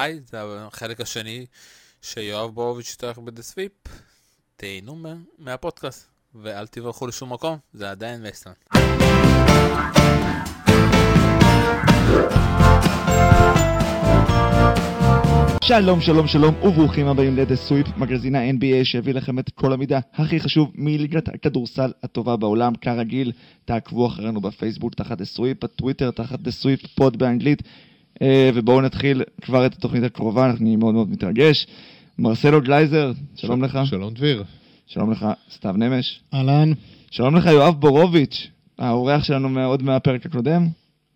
היי, זה החלק השני שיואב בורוביץ' ב The Sweep. תהנו מהפודקאסט, ואל תברחו לשום מקום, זה עדיין Baseline. שלום, שלום, שלום, וברוכים הבאים ל The Sweep, מגזין ה-NBA שהביא לכם את כל המידע הכי חשוב מליגת הכדורסל הטובה בעולם, כרגיל, תעקבו אחרינו בפייסבוק תחת The Sweep, בטוויטר תחת The Sweep Pod באנגלית, ובואו נתחיל כבר את התוכנית הקרובה, אני מאוד מאוד מתרגש. מרסלו גלייזר, שלום לך. שלום דביר. שלום לך, סתיו נמש. אהלן. שלום לך, יואב בורוביץ', האורח שלנו עוד מהפרק הקודם.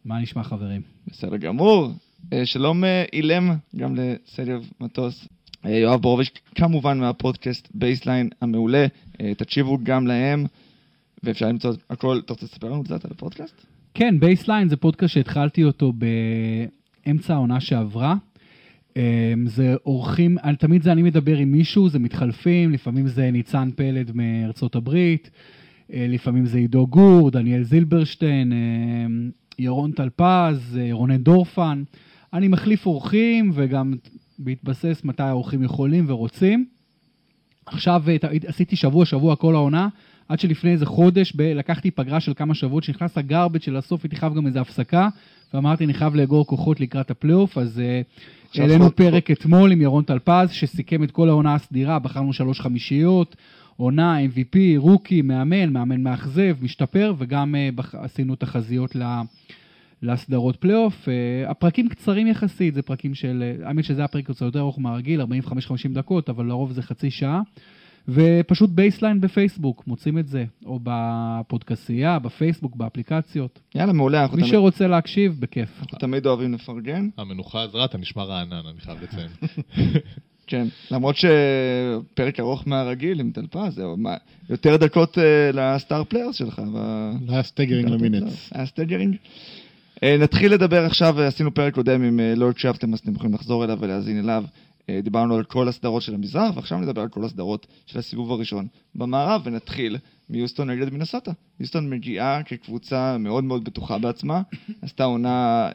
מה נשמע חברים? בסדר גמור. אה, שלום אה, אילם, גם לסלב מטוס. יואב בורוביץ', כמובן מהפודקאסט Baseline המעולה, תקשיבו גם להם, ואפשר למצוא הכל, אתה רוצה לספר לנו קצת על הפודקאסט? כן, Baseline זה פודקאסט שהתחלתי אותו באמצע העונה שעברה. זה אורחים, תמיד זה אני מדבר עם מישהו, זה מתחלפים, לפעמים זה ניצן פלד מארצות הברית, לפעמים זה עידו גור, דניאל זילברשטיין, ירון טלפז, רונן דורפן. אני מחליף אורחים וגם בהתבסס מתי האורחים יכולים ורוצים. עכשיו עשיתי שבוע שבוע כל העונה, עד שלפני איזה חודש ב- לקחתי פגרה של כמה שבועות, שנכנס ה garbage של הסוף, הייתי חייב גם איזה הפסקה, ואמרתי, אני חייב לאגור כוחות לקראת הפלייאוף, אז uh, העלינו פרק אתמול עם ירון טלפז, שסיכם את כל העונה הסדירה, בחרנו שלוש חמישיות, עונה, MVP, rookie, מאמן, מאמן מאכזב, משתפר, וגם uh, בח- עשינו תחזיות ל... לסדרות פלייאוף. Uh, הפרקים קצרים יחסית, זה פרקים של, האמת שזה הפרק קצת יותר ארוך מהרגיל, 45-50 דקות, אבל לרוב זה חצי שעה. ופשוט Baseline בפייסבוק, מוצאים את זה, או בפודקסייה, בפייסבוק, באפליקציות. יאללה, מעולה. מי תמיד... שרוצה להקשיב, בכיף. אנחנו תמיד אוהבים לפרגן. המנוחה עזרה, אתה נשמע רענן, אני חייב לציין. כן, למרות שפרק ארוך מהרגיל עם טלפז, זה יותר דקות ל star players שלך. היה staggering ל minutes. היה staggering. נתחיל לדבר עכשיו, עשינו פרק קודם, אם לא הקשבתם אז אתם יכולים לחזור אליו ולהאזין אליו. דיברנו על כל הסדרות של המזרח, ועכשיו נדבר על כל הסדרות של הסיבוב הראשון במערב, ונתחיל מיוסטון נגד מינסוטה. יוסטון מגיעה כקבוצה מאוד מאוד בטוחה בעצמה, עשתה עונה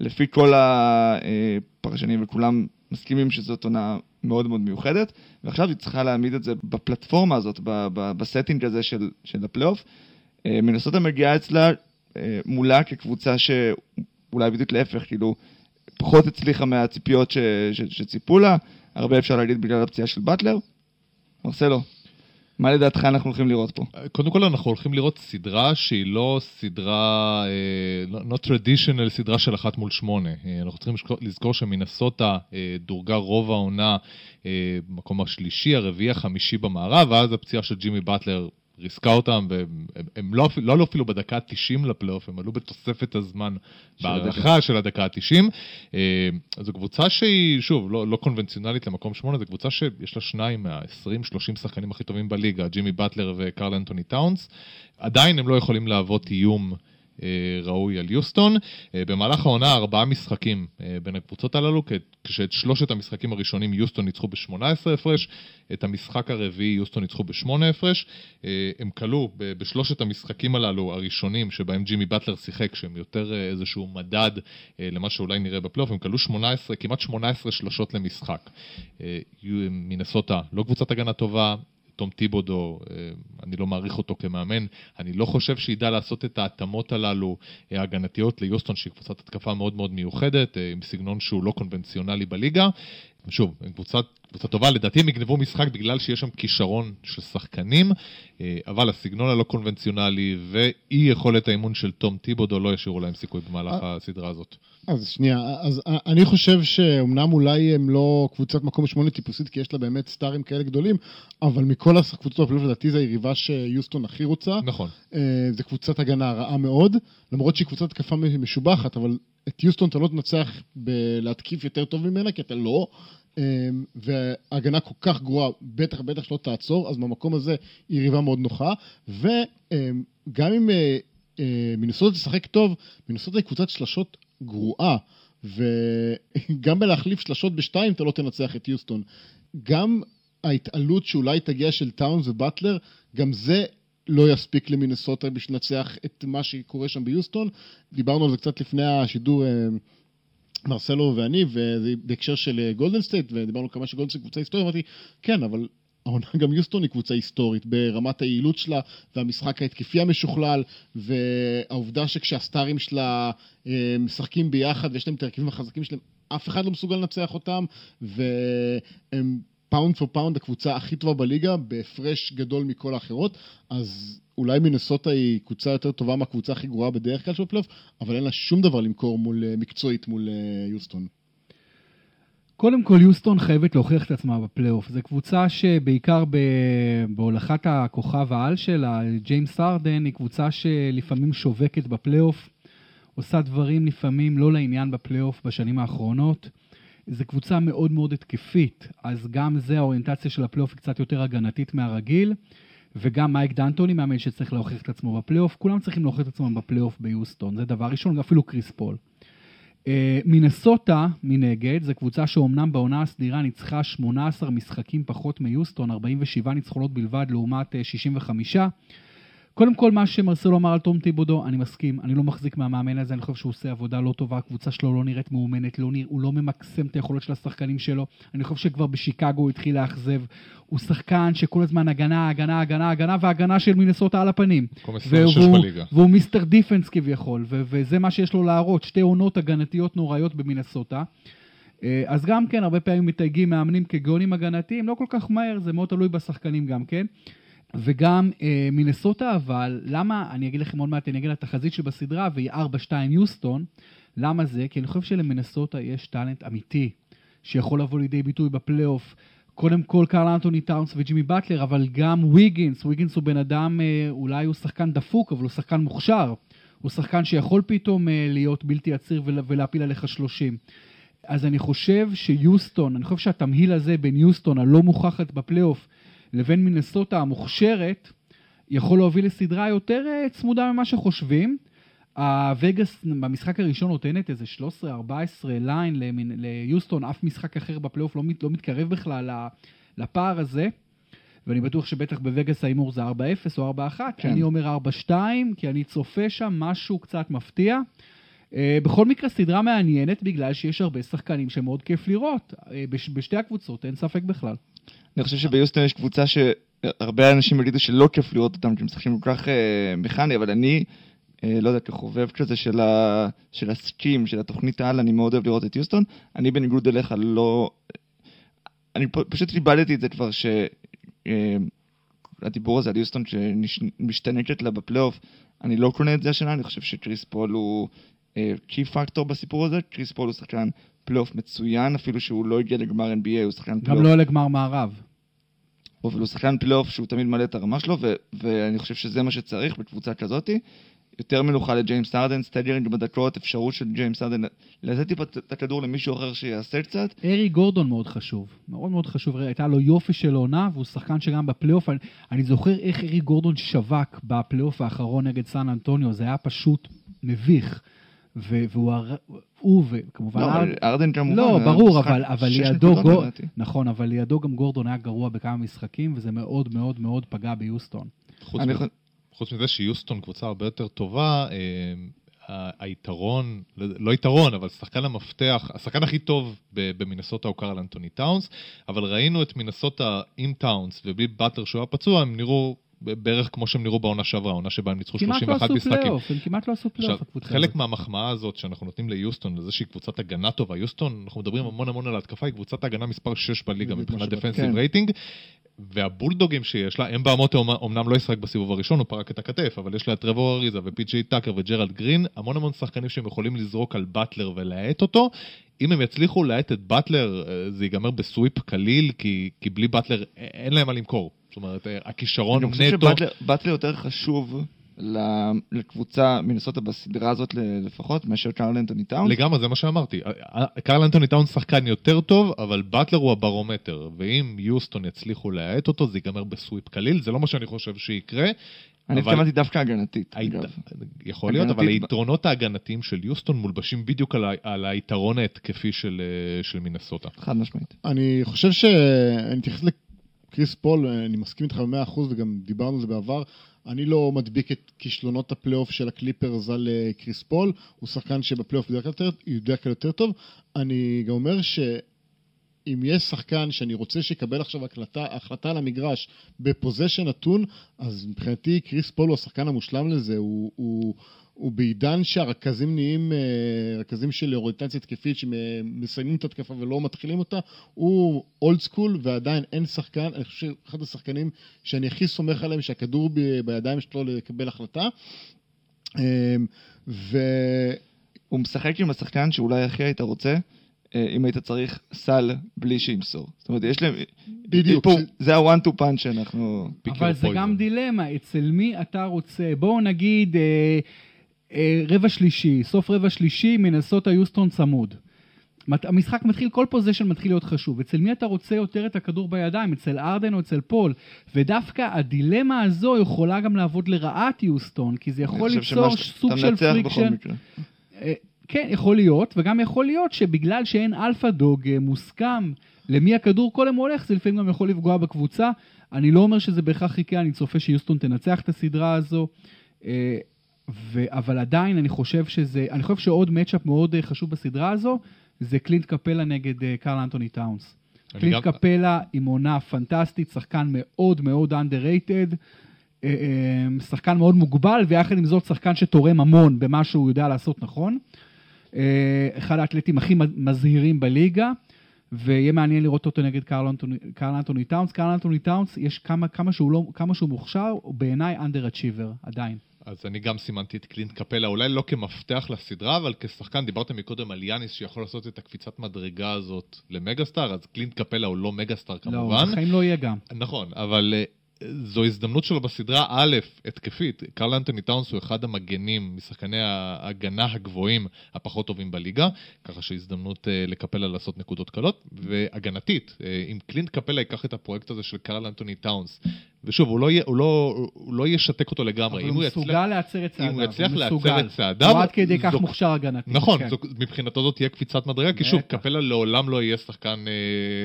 שלפי כל הפרשנים וכולם מסכימים שזאת עונה מאוד מאוד מיוחדת, ועכשיו היא צריכה להעמיד את זה בפלטפורמה הזאת, ב setting הזה של, של הפלייאוף. מינסוטה מגיעה אצלה מולה כקבוצה שאולי בדיוק להפך, כאילו, פחות הצליחה מהציפיות ש, ש, שציפו לה, הרבה אפשר להגיד בגלל הפציעה של באטלר. מרסלו, מה לדעתך אנחנו הולכים לראות פה? קודם כל אנחנו הולכים לראות סדרה שהיא לא סדרה, לא טרדישיונל סדרה של אחת מול שמונה. אנחנו צריכים לזכור שמינסוטה דורגה רוב העונה במקום השלישי, הרביעי, החמישי במערב, ואז הפציעה של ג'ימי באטלר ריסקה אותם, והם לא, לא עלו אפילו בדקה ה-90 לפלייאוף, הם עלו בתוספת הזמן בהערכה של הדקה ה-90. זו קבוצה שהיא, שוב, לא, לא קונבנציונלית למקום שמונה, זו קבוצה שיש לה שניים מה-20-30 שחקנים הכי טובים בליגה, ג'ימי באטלר וקרל אנטוני טאונס. עדיין הם לא יכולים להוות איום. ראוי על יוסטון. במהלך העונה ארבעה משחקים בין הקבוצות הללו, כשאת שלושת המשחקים הראשונים יוסטון ניצחו ב-18 הפרש, את המשחק הרביעי יוסטון ניצחו ב-8 הפרש. הם כלו בשלושת המשחקים הללו הראשונים שבהם ג'ימי באטלר שיחק, שהם יותר איזשהו מדד למה שאולי נראה בפלייאוף, הם כלו 18, כמעט 18 שלושות למשחק. מינסוטה לא קבוצת הגנה טובה, תום טיבודו, אני לא מעריך אותו כמאמן, אני לא חושב שידע לעשות את ההתאמות הללו ההגנתיות ליוסטון, שהיא קבוצת התקפה מאוד מאוד מיוחדת, עם סגנון שהוא לא קונבנציונלי בליגה. שוב, קבוצה, קבוצה טובה, לדעתי הם יגנבו משחק בגלל שיש שם כישרון של שחקנים, אבל הסגנון הלא קונבנציונלי ואי יכולת האימון של תום טיבודו לא ישאירו להם סיכוי במהלך הסדרה הזאת. אז שנייה, אז אני חושב שאומנם אולי הם לא קבוצת מקום שמונה טיפוסית, כי יש לה באמת סטארים כאלה גדולים, אבל מכל הקבוצות בפלייאוף לדעתי זו היריבה שיוסטון הכי רוצה. נכון. זו קבוצת הגנה רעה מאוד, למרות שהיא קבוצת התקפה משובחת, אבל את יוסטון אתה לא תנצח בלהתקיף יותר טוב ממנה, כי אתה לא. וההגנה כל כך גרועה, בטח בטח שלא תעצור, אז במקום הזה היא יריבה מאוד נוחה. וגם אם מינסוטה תשחק טוב, מינסוטה היא קבוצת שלשות גרועה, וגם בלהחליף שלשות בשתיים אתה לא תנצח את יוסטון. גם ההתעלות שאולי תגיע של טאונס ובטלר, גם זה לא יספיק למינסוטה בשביל לנצח את מה שקורה שם ביוסטון. דיברנו על זה קצת לפני השידור מרסלו ואני, וזה בהקשר של אה, גולדן סטייט, ודיברנו כמה שגולדן סטייט קבוצה היסטורית, אמרתי, כן, אבל העונה גם יוסטון היא קבוצה היסטורית ברמת היעילות שלה והמשחק ההתקפי המשוכלל והעובדה שכשהסטארים שלה אה, משחקים ביחד ויש להם את ההרכבים החזקים שלהם, אף אחד לא מסוגל לנצח אותם והם pound for pound הקבוצה הכי טובה בליגה בהפרש גדול מכל האחרות, אז אולי מינסוטה היא קבוצה יותר טובה מהקבוצה הכי גרועה בדרך כלל של הפלייאוף, אבל אין לה שום דבר למכור מול, אה, מקצועית מול אה, יוסטון. קודם כל, יוסטון חייבת להוכיח את עצמה בפלייאוף. זו קבוצה שבעיקר ב... בהובלת הכוכב העל שלה, ג'יימס ארדן, היא קבוצה שלפעמים שובקת בפלייאוף, עושה דברים לפעמים לא לעניין בפלייאוף בשנים האחרונות. זו קבוצה מאוד מאוד התקפית, אז גם זה האוריינטציה של הפלייאוף היא קצת יותר הגנתית מהרגיל, וגם מייק דנטוני מאמן שצריך להוכיח את עצמו בפלייאוף, כולם צריכים להוכיח את עצמם בפלייאוף ביוסטון, זה דבר ראשון, אפילו קריס פול. אה, מינסוטה, מנגד, זו קבוצה שאומנם בעונה הסדירה ניצחה 18 משחקים פחות מיוסטון, 47 ניצחונות בלבד לעומת 65. קודם כל, מה שמרסלו אמר על תום טיבודו, אני מסכים, אני לא מחזיק מהמאמן הזה, אני חושב שהוא עושה עבודה לא טובה, הקבוצה שלו לא נראית מאומנת, לא נרא, הוא לא ממקסם את היכולות של השחקנים שלו, אני חושב שכבר בשיקגו הוא התחיל לאכזב, הוא שחקן שכל הזמן הגנה, הגנה, הגנה, הגנה, והגנה של מינסוטה על הפנים. והוא, והוא מיסטר דיפנס כביכול, ו- וזה מה שיש לו להראות, שתי עונות הגנתיות נוראיות במינסוטה. אה, אז גם כן, הרבה פעמים מתייגים מאמנים כגאונים הגנתיים, לא כל כך מהר, זה מאוד תלוי בשחקנים גם כן. וגם אה, מינסוטה, אבל למה, אני אגיד לכם עוד מעט, אני אגיד את התחזית שבסדרה, והיא 4-2 יוסטון, למה זה? כי אני חושב שלמינסוטה יש טאלנט אמיתי, שיכול לבוא לידי ביטוי בפלייאוף. קודם כל קרל אנטוני טאונס וג'ימי באטלר, אבל גם ויגינס, ויגינס הוא בן אדם, אה, אולי הוא שחקן דפוק, אבל הוא שחקן מוכשר. הוא שחקן שיכול פתאום אה, להיות בלתי עציר ולהפיל עליך 30. אז אני חושב שיוסטון, אני חושב שהתמהיל הזה בין יוסטון הלא מוכחת בפלייאוף, לבין מינסוטה המוכשרת, יכול להוביל לסדרה יותר אה, צמודה ממה שחושבים. הווגאס במשחק הראשון נותנת איזה 13-14 line ליוסטון, אף משחק אחר בפלייאוף לא, לא מתקרב בכלל לפער הזה. ואני בטוח שבטח בווגאס ההימור זה 4-0 או 4-1, כן. אני אומר 4-2, כי אני צופה שם משהו קצת מפתיע. אה, בכל מקרה, סדרה מעניינת בגלל שיש הרבה שחקנים שמאוד כיף לראות. אה, בש, בשתי הקבוצות, אין ספק בכלל. אני חושב שביוסטון יש קבוצה שהרבה אנשים יגידו שלא כיף לראות אותם, כי הם משחקים כל כך אה, מכני, אבל אני, אה, לא יודע, כחובב כזה של, ה, של ה schemes, של התוכנית העל, אני מאוד אוהב לראות את יוסטון. אני בניגוד אליך לא... אני פשוט איבדתי את זה כבר, שהדיבור אה, הזה על יוסטון שמשתנקת לה בפלייאוף, אני לא קונה את זה השנה, אני חושב שקריס פול הוא key factor בסיפור הזה. קריס פול הוא שחקן פלייאוף מצוין, אפילו שהוא לא הגיע לגמר NBA, הוא שחקן פלייאוף. גם לא לגמר מערב. אבל הוא שחקן פלייאוף שהוא תמיד מעלה את הרמה שלו, ו- ואני חושב שזה מה שצריך בקבוצה כזאתי. יותר מנוחה לג'יימס ארדן, staggering בדקות, אפשרות של ג'יימס ארדן לתת טיפה את הכדור למישהו אחר שיעשה קצת. אריק גורדון מאוד חשוב, מאוד מאוד חשוב, הייתה לו יופי של עונה, והוא שחקן שגם בפלייאוף, אני, אני זוכר איך אריק גורדון שבק בפלייאוף האחרון נגד סן אנטוניו, זה היה פשוט מביך. והוא, הוא וכמובן... לא, ארד... ארדן כמובן. לא, ברור, אבל, אבל לידו, גור... נכון, אבל לידו גם גורדון היה גרוע בכמה משחקים, וזה מאוד מאוד מאוד פגע ביוסטון. חוץ, אני... מ... חוץ מזה שיוסטון קבוצה הרבה יותר טובה, אה, היתרון, לא, לא יתרון, אבל שחקן המפתח, השחקן הכי טוב במינסוטה הוא קרל אנטוני טאונס, אבל ראינו את מינסוטה עם טאונס ובלי באטלר שהוא היה פצוע, הם נראו בערך כמו שהם נראו בעונה שעברה, העונה שבה הם ניצחו 31 משחקים. כמעט לא עשו פלייאוף, הם כמעט לא עשו פלייאוף, הקבוצה הזאת. חלק מהמחמאה הזאת שאנחנו נותנים ליוסטון, לזה שהיא קבוצת הגנה טובה, יוסטון, אנחנו מדברים המון המון על ההתקפה, היא קבוצת הגנה מספר 6 בליגה מבחינת defensive כן. רייטינג, והבולדוגים שיש לה, אמבה א-מוטה אמנם לא ישחק בסיבוב הראשון, הוא פרק את הכתף, אבל יש לה את טרוור אריזה ופי.ג'יי טאקר וג'רלד גרין, המון המון שחקנים שהם יכולים לזרוק על באטלר ולהאט אותו. אם הם יצליחו להאט את באטלר, אה, זה ייגמר ב sweep קליל, כי, כי בלי באטלר אין להם מה למכור. זאת אומרת, אה, הכישרון נטו... אני חושב שבטלר יותר חשוב לקבוצה מנסוטה בסדרה הזאת לפחות, מאשר קרל אנטוני טאונס? לגמרי, זה מה שאמרתי. קרל אנטוני טאונס שחקן יותר טוב, אבל באטלר הוא הברומטר, ואם יוסטון יצליחו להאט אותו, זה ייגמר בסוויפ קליל, זה לא מה שאני חושב שיקרה. אני התכוונתי דווקא הגנתית, אגב. יכול להיות, אבל היתרונות ההגנתיים של יוסטון מולבשים בדיוק על היתרון ההתקפי של, אה, של מינסוטה. חד משמעית. אני חושב שאני אתייחס קריס פול, אני מסכים איתך במאה אחוז, וגם דיברנו על זה בעבר, אני לא מדביק את כישלונות הפלייאוף של הקליפרס על אה, קריס פול, הוא שחקן שבפלייאוף בדרך כלל יותר- יודע כלל יותר טוב. אני גם אומר שאם יש שחקן שאני רוצה שיקבל עכשיו החלטה, החלטה על המגרש ב possession נתון, אז מבחינתי קריס פול הוא השחקן המושלם לזה, הוא... הוא הוא בעידן שהרכזים נהיים אה, רכזים של אוריינטציה התקפית שמסיימים את התקפה ולא מתחילים אותה, הוא אולד סקול ועדיין אין שחקן, אני חושב שאחד השחקנים שאני הכי סומך עליהם שהכדור בידיים שלו לקבל החלטה. אה, ו... הוא משחק עם השחקן שאולי הכי היית רוצה, אה, אם היית צריך סל בלי שימסור. זאת אומרת, יש להם... בדיוק. פה, זה ה-one to punch שאנחנו... אבל זה. גם דילמה, אצל מי אתה רוצה? בואו נגיד אה, רבע שלישי, סוף רבע שלישי, מינסוטה יוסטון צמוד. המשחק מתחיל, כל possession מתחיל להיות חשוב. אצל מי אתה רוצה יותר את הכדור בידיים? אצל ארדן או אצל פול? ודווקא הדילמה הזו יכולה גם לעבוד לרעת יוסטון, כי זה יכול ליצור סוג של friction. אה, כן, יכול להיות, וגם יכול להיות שבגלל שאין alpha dog אה, מוסכם למי הכדור קודם הולך, זה לפעמים גם יכול לפגוע בקבוצה. אני לא אומר שזה בהכרח יקרה, אני צופה שיוסטון תנצח את הסדרה הזו. ו- אבל עדיין אני חושב שזה, אני חושב שעוד matchup מאוד אה, חשוב בסדרה הזו, זה קלינט קפלה נגד אה, קרל אנטוני טאונס. קלינט גם- קפלה עם עונה פנטסטית, שחקן מאוד מאוד underrated, אה, אה, שחקן מאוד מוגבל, ויחד עם זאת שחקן שתורם המון במה שהוא יודע לעשות נכון. אחד האתלטים הכי מזהירים בליגה, ויהיה מעניין לראות אותו נגד קרל אנטוני, קרל אנטוני טאונס. קרל אנטוני טאונס, יש כמה, כמה, שהוא לא, כמה שהוא מוכשר, הוא בעיניי underachiever, עדיין. אז אני גם סימנתי את קלינט קפלה, אולי לא כמפתח לסדרה, אבל כשחקן, דיברתם מקודם על יאניס שיכול לעשות את הקפיצת מדרגה הזאת ל megastar, אז קלינט קפלה הוא לא megastar לא, כמובן. בחיים לא יהיה גם. נכון, אבל אה, זו הזדמנות שלו בסדרה, א', התקפית. קרל אנטוני טאונס הוא אחד המגנים, משחקני ההגנה הגבוהים הפחות טובים בליגה, ככה שהזדמנות אה, לקפלה לעשות נקודות קלות, והגנתית, אה, אם קלינט קפלה ייקח את הפרויקט הזה של קרל אנטוני טאונס, ושוב, הוא לא, הוא לא, הוא לא ישתק אותו לגמרי. אבל אם הוא מסוגל להצר את אם צעדיו. הוא יצליח להצר. את צעדיו, הוא עד כדי כך זו- מוכשר הגנתי. נכון, כן. זו, מבחינתו זאת תהיה קפיצת מדרגה, כי שוב. קפלה לעולם לא יהיה שחקן אה,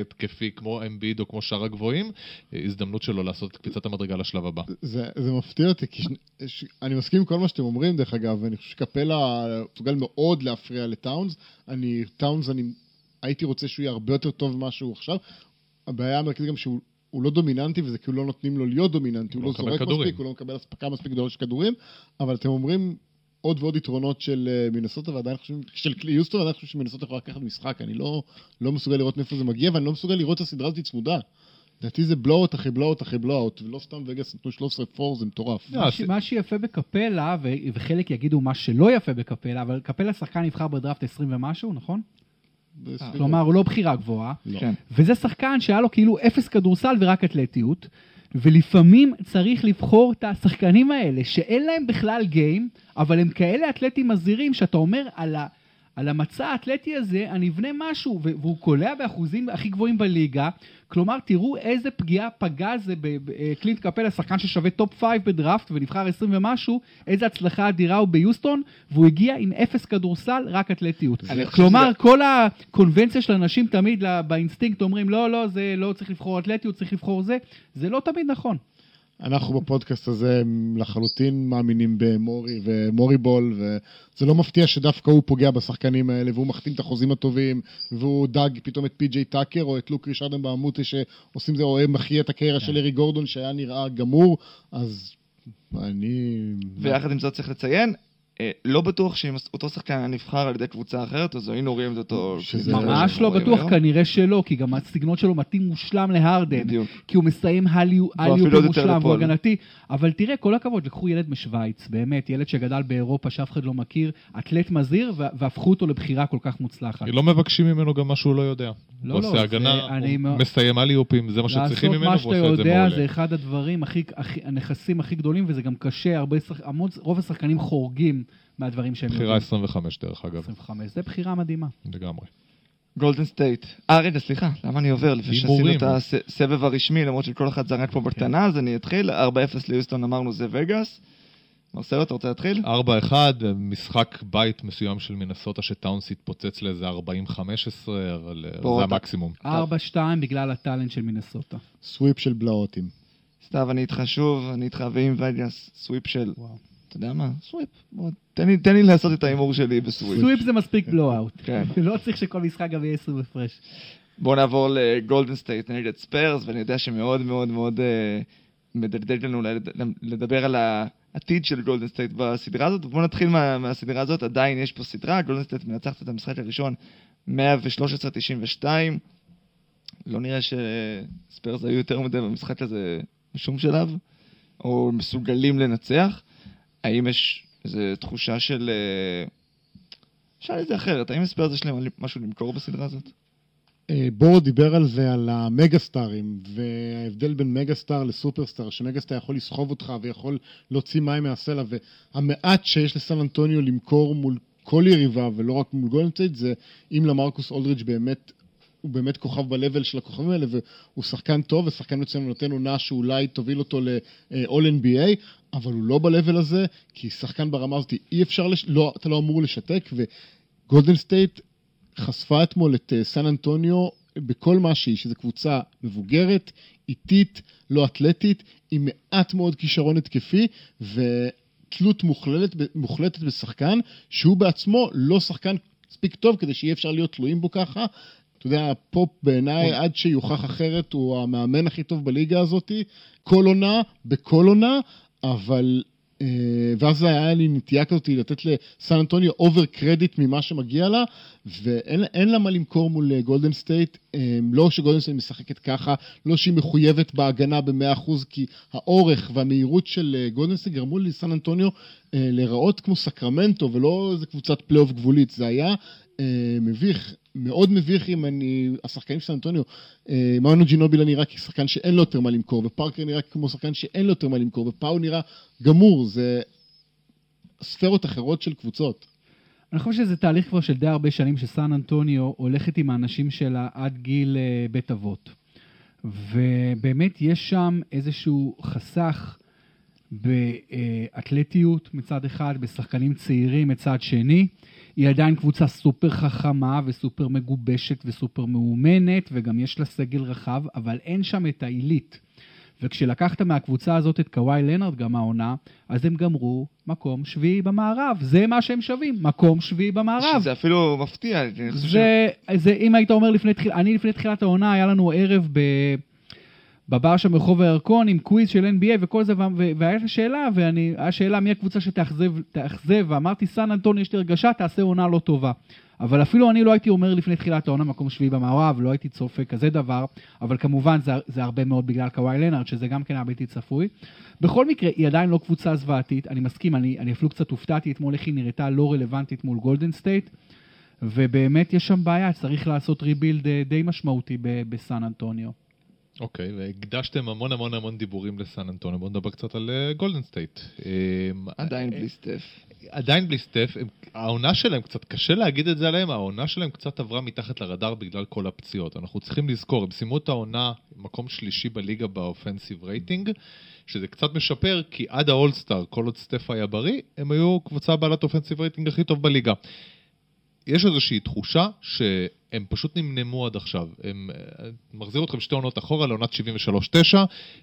התקפי כמו אמביד או כמו שאר הגבוהים, אה, הזדמנות שלו לעשות את קפיצת המדרגה לשלב הבא. זה, זה מפתיע אותי, כי שני, ש, אני מסכים עם כל מה שאתם אומרים, דרך אגב, ואני חושב שקפלה מסוגל מאוד להפריע לטאונס. אני, טאונס, אני הייתי רוצה שהוא יהיה הרבה יותר טוב ממה שהוא עכשיו. הבעיה המרכזית גם שהוא הוא לא דומיננטי, וזה כאילו לא נותנים לו להיות דומיננטי, הוא לא לא זורק כדורים. מספיק, הוא לא מקבל אספקה מספיק גדולה של כדורים, אבל אתם אומרים עוד ועוד יתרונות של אה, מינסוטה, ועדיין חושבים, של יוסטון, ועדיין חושבים שמינסוטה יכולה לקחת משחק, אני לא, לא מסוגל לראות מאיפה זה מגיע, ואני לא מסוגל לראות את הסדרה הזאת צמודה. לדעתי זה בלואוט אחרי בלואוט אחרי בלואוט, ולא סתם וגאס נתנו 13 פור, זה מטורף. מה שיפה בקפלה, וחלק יגידו מה שלא יפה בקפלה, אבל קפלה שחקן נבחר בדראפט 20 ומשהו, נכון? בסביבות. כלומר, הוא לא בחירה גבוהה. לא. כן. וזה שחקן שהיה לו כאילו אפס כדורסל ורק אתלטיות, ולפעמים צריך לבחור את השחקנים האלה, שאין להם בכלל game, אבל הם כאלה אתלטים מזהירים, שאתה אומר על, ה, על המצע האתלטי הזה, אני אבנה משהו, והוא קולע באחוזים הכי גבוהים בליגה. כלומר, תראו איזה פגיעה פגע זה בקלינט קפלה, שחקן ששווה top 5 בדראפט ונבחר 20 ומשהו, איזה הצלחה אדירה הוא ביוסטון, והוא הגיע עם אפס כדורסל, רק אתלטיות. כלומר, שזה- כל הקונבנציה של אנשים תמיד באינסטינקט אומרים, לא, לא, זה לא צריך לבחור אתלטיות, צריך לבחור זה. זה לא תמיד נכון. אנחנו בפודקאסט הזה לחלוטין מאמינים במורי ומורי בול, וזה לא מפתיע שדווקא הוא פוגע בשחקנים האלה, והוא מחתים את החוזים הטובים, והוא דג פתאום את פי.ג'יי טאקר, או את לוק ריצ'רד אמבה א מוטה שעושים זה, או מכריע את הקריירה של אריק גורדון שהיה נראה גמור, אז אני... ויחד עם זאת צריך לציין, לא בטוח שאם אותו שחקן היה נבחר על ידי קבוצה אחרת, אז היינו רואים את אותו... שזה- זה ממש לא בטוח, היום. כנראה שלא, כי גם הסגנון שלו מתאים מושלם להרדן. בדיוק. כי הוא מסיים הליו אפילו עוד יותר מושלם, והוא לפועל. הגנתי. אבל תראה, כל הכבוד, לקחו ילד משוויץ, באמת, ילד שגדל באירופה שאף אחד לא מכיר, אתלט מזהיר, והפכו אותו לבחירה כל כך מוצלחת. לא מבקשים ממנו גם מה שהוא לא יודע. לא, הוא לא, עושה הגנה, אני הוא מסיים אליופים, זה מה שצריכים לעשות ממנו, מה והוא שאתה עושה את זה יודע מעולה. זה אחד הדברים הנכסים הכי גדולים, וזה גם קשה, הרבה, שח- המון, רוב השחקנים חורגים מהדברים שהם בחירה 25 דרך אגב, 25, זה בחירה מדהימה. לגמרי. גולדן סטייט. אה, רגע, סליחה, למה אני עובר? לפני שעשינו. את הסבב הרשמי, למרות שכל אחד זרק פה בקטנה, אז אני אתחיל. 4-0 ליוסטון אמרנו זה וגאס. מרסלו, אתה רוצה להתחיל? 4-1, משחק בית מסוים של מנסוטה שטאונס התפוצץ לאיזה 40-15, אבל אה, זה המקסימום. 4-2 בגלל ה talent של מינסוטה. sweep של בלהותים. סתיו, אני איתך שוב, אני איתך ועם וגאס, sweep של, וואו. אתה יודע מה? sweep. בוא, תן לי- תן לי לעשות את ההימור שלי ב sweep. sweep זה מספיק blowout. כן. לא צריך שכל משחק גם יהיה 20 הפרש. בואו נעבור לגולדן סטייט נגד ספיירס, ואני יודע שמאוד מאוד מאוד אה, מדגדג לנו לד- לדבר על העתיד של גולדן סטייט בסדרה הזאת. בואו נתחיל מה, מהסדרה הזאת, עדיין יש פה סדרה, גולדן סטייט מנצחת את המשחק הראשון 113-92. לא נראה שספיירס היו יותר מדי במשחק הזה בשום שלב, או מסוגלים לנצח. האם יש איזו תחושה של... אה, שאל את זה אחרת, האם ספיירס יש להם משהו למכור בסדרה הזאת? אה, בורו דיבר על זה, על המגה סטארים, וההבדל בין mega star ל superstar, ש mega star יכול לסחוב אותך ויכול להוציא מים מהסלע, והמעט שיש לסן אנטוניו למכור מול כל יריבה, ולא רק מול גולדן סטייט, זה, אה, למרקוס אולדריץ' באמת, הוא באמת כוכב ב-level של הכוכבים האלה, והוא שחקן טוב, ושחקן מצוין ונותן עונה שאולי תוביל אותו ל-all NBA, אבל הוא לא ב-level הזה, כי שחקן ברמה הזאת אי אפשר, לש... לא, אתה לא אמור לשתק, וגולדן סטייט חשפה אתמול את אה, סן אנטוניו בכל מה שהיא, שזו קבוצה מבוגרת, איטית, לא אתלטית, עם מעט מאוד כישרון התקפי, ותלות מוחלטת, מוחלטת בשחקן, שהוא בעצמו לא שחקן מספיק טוב כדי שיהיה אפשר להיות תלויים בו ככה. אתה יודע, פופ בעיניי, עד שיוכח אחרת, הוא המאמן הכי טוב בליגה הזאת, כל עונה, בכל עונה, אבל... אה, ואז היה לי נטייה כזאת לתת לסן אנטוניו over credit ממה שמגיע לה, ואין אין לה מה למכור מול אה, גולדן סטייט, אה, לא שגולדן סטייט משחקת ככה, לא שהיא מחויבת בהגנה ב-100%, כי האורך והמהירות של גולדן סטייט גרמו לסן אנטוניו להיראות כמו סקרמנטו, ולא איזה קבוצת פלייאוף גבולית, זה היה מביך. מאוד מביך אם אני, השחקנים של אנטוניו, אה, מנו ג'ינובילי נראה כשחקן שאין לו יותר מה למכור, ופארקר נראה כמו שחקן שאין לו יותר מה למכור, ופאו נראה גמור, זה ספירות אחרות של קבוצות. אני חושב שזה תהליך כבר של די הרבה שנים שסן אנטוניו הולכת עם האנשים שלה עד גיל אה, בית אבות. ובאמת יש שם איזשהו חסך באתלטיות מצד אחד, בשחקנים צעירים מצד שני. היא עדיין קבוצה סופר חכמה וסופר מגובשת וסופר מאומנת, וגם יש לה סגל רחב, אבל אין שם את העילית. וכשלקחת מהקבוצה הזאת את קוואי לנארד גם העונה, אז הם גמרו מקום שביעי במערב. זה מה שהם שווים, מקום שביעי במערב. שזה אפילו מפתיע, זה, זה, אם היית אומר לפני תחיל, אני לפני תחילת העונה, היה לנו ערב ב... בבר שם ברחוב הירקון עם quiz של NBA וכל זה, והייתה שאלה, ואני, היה שאלה מי הקבוצה שתאכזב, תאכזב, ואמרתי, סן אנטוניו, יש לי הרגשה, תעשה עונה לא טובה. אבל אפילו אני לא הייתי אומר לפני תחילת העונה מקום שביעי במערב, לא הייתי צופה כזה דבר, אבל כמובן זה, זה הרבה מאוד בגלל קוואי לנארד, שזה גם כן היה בלתי צפוי. בכל מקרה, היא עדיין לא קבוצה זוועתית, אני מסכים, אני, אני אפילו קצת הופתעתי אתמול איך היא נראתה לא רלוונטית מול גולדן סטייט, ובאמת יש שם בעיה, צריך לעשות rebuild אה, די משמעותי בסן אנטוניו. אוקיי, והקדשתם המון המון המון דיבורים לסן אנטוניו, בואו נדבר קצת על גולדן סטייט. עדיין בלי סטף. עדיין בלי סטף, הם, העונה שלהם קצת, קשה להגיד את זה עליהם, העונה שלהם קצת עברה מתחת לרדאר בגלל כל הפציעות. אנחנו צריכים לזכור, הם סיימו את העונה מקום שלישי בליגה ב offensive rating, שזה קצת משפר, כי עד האולסטאר, כל עוד סטף היה בריא, הם היו קבוצה בעלת offensive rating הכי טוב בליגה. יש איזושהי תחושה שהם פשוט נמנמו עד עכשיו. הם אה, מחזיר אתכם שתי עונות אחורה לעונת 73-9,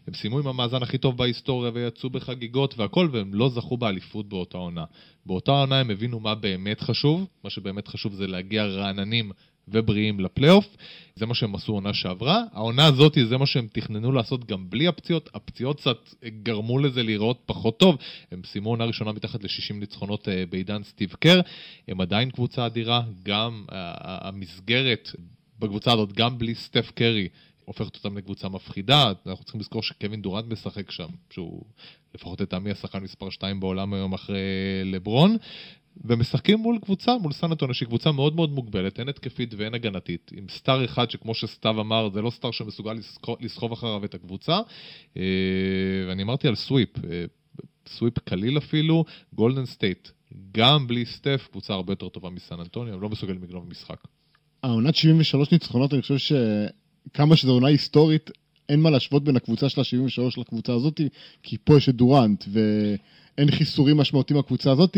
הם סיימו עם המאזן הכי טוב בהיסטוריה ויצאו בחגיגות והכל, והם לא זכו באליפות באותה עונה. באותה עונה הם הבינו מה באמת חשוב, מה שבאמת חשוב זה להגיע רעננים ובריאים לפלייאוף, זה מה שהם עשו עונה שעברה. העונה הזאת זה מה שהם תכננו לעשות גם בלי הפציעות, הפציעות קצת גרמו לזה להיראות פחות טוב. הם סיימו עונה ראשונה מתחת ל-60 ניצחונות אה, בעידן סטיב קר, הם עדיין קבוצה אדירה, גם אה, המסגרת בקבוצה הזאת, גם בלי סטף קרי, הופכת אותם לקבוצה מפחידה. אנחנו צריכים לזכור שקווין דורנט משחק שם, שהוא לפחות לטעמי השחקן מספר 2 בעולם היום אחרי לברון. ומשחקים מול קבוצה, מול אנטוניו, שהיא קבוצה מאוד מאוד מוגבלת, הן התקפית והן הגנתית, עם סטאר אחד שכמו שסתיו אמר, זה לא סטאר שמסוגל לסחוב, אחריו את הקבוצה. אה, ואני אמרתי על sweep, אה, sweep קליל אפילו, גולדן סטייט, גם בלי סטף, קבוצה הרבה יותר טובה מסן אנטוניו, הם לא מסוגלים לגנוב משחק. העונת 73 ניצחונות, אני חושב שכמה שזו עונה היסטורית, אין מה להשוות בין הקבוצה של ה-73 לקבוצה הזאת, כי פה יש את דורנט, ואין חיסורים משמעותיים לקבוצה הזאת.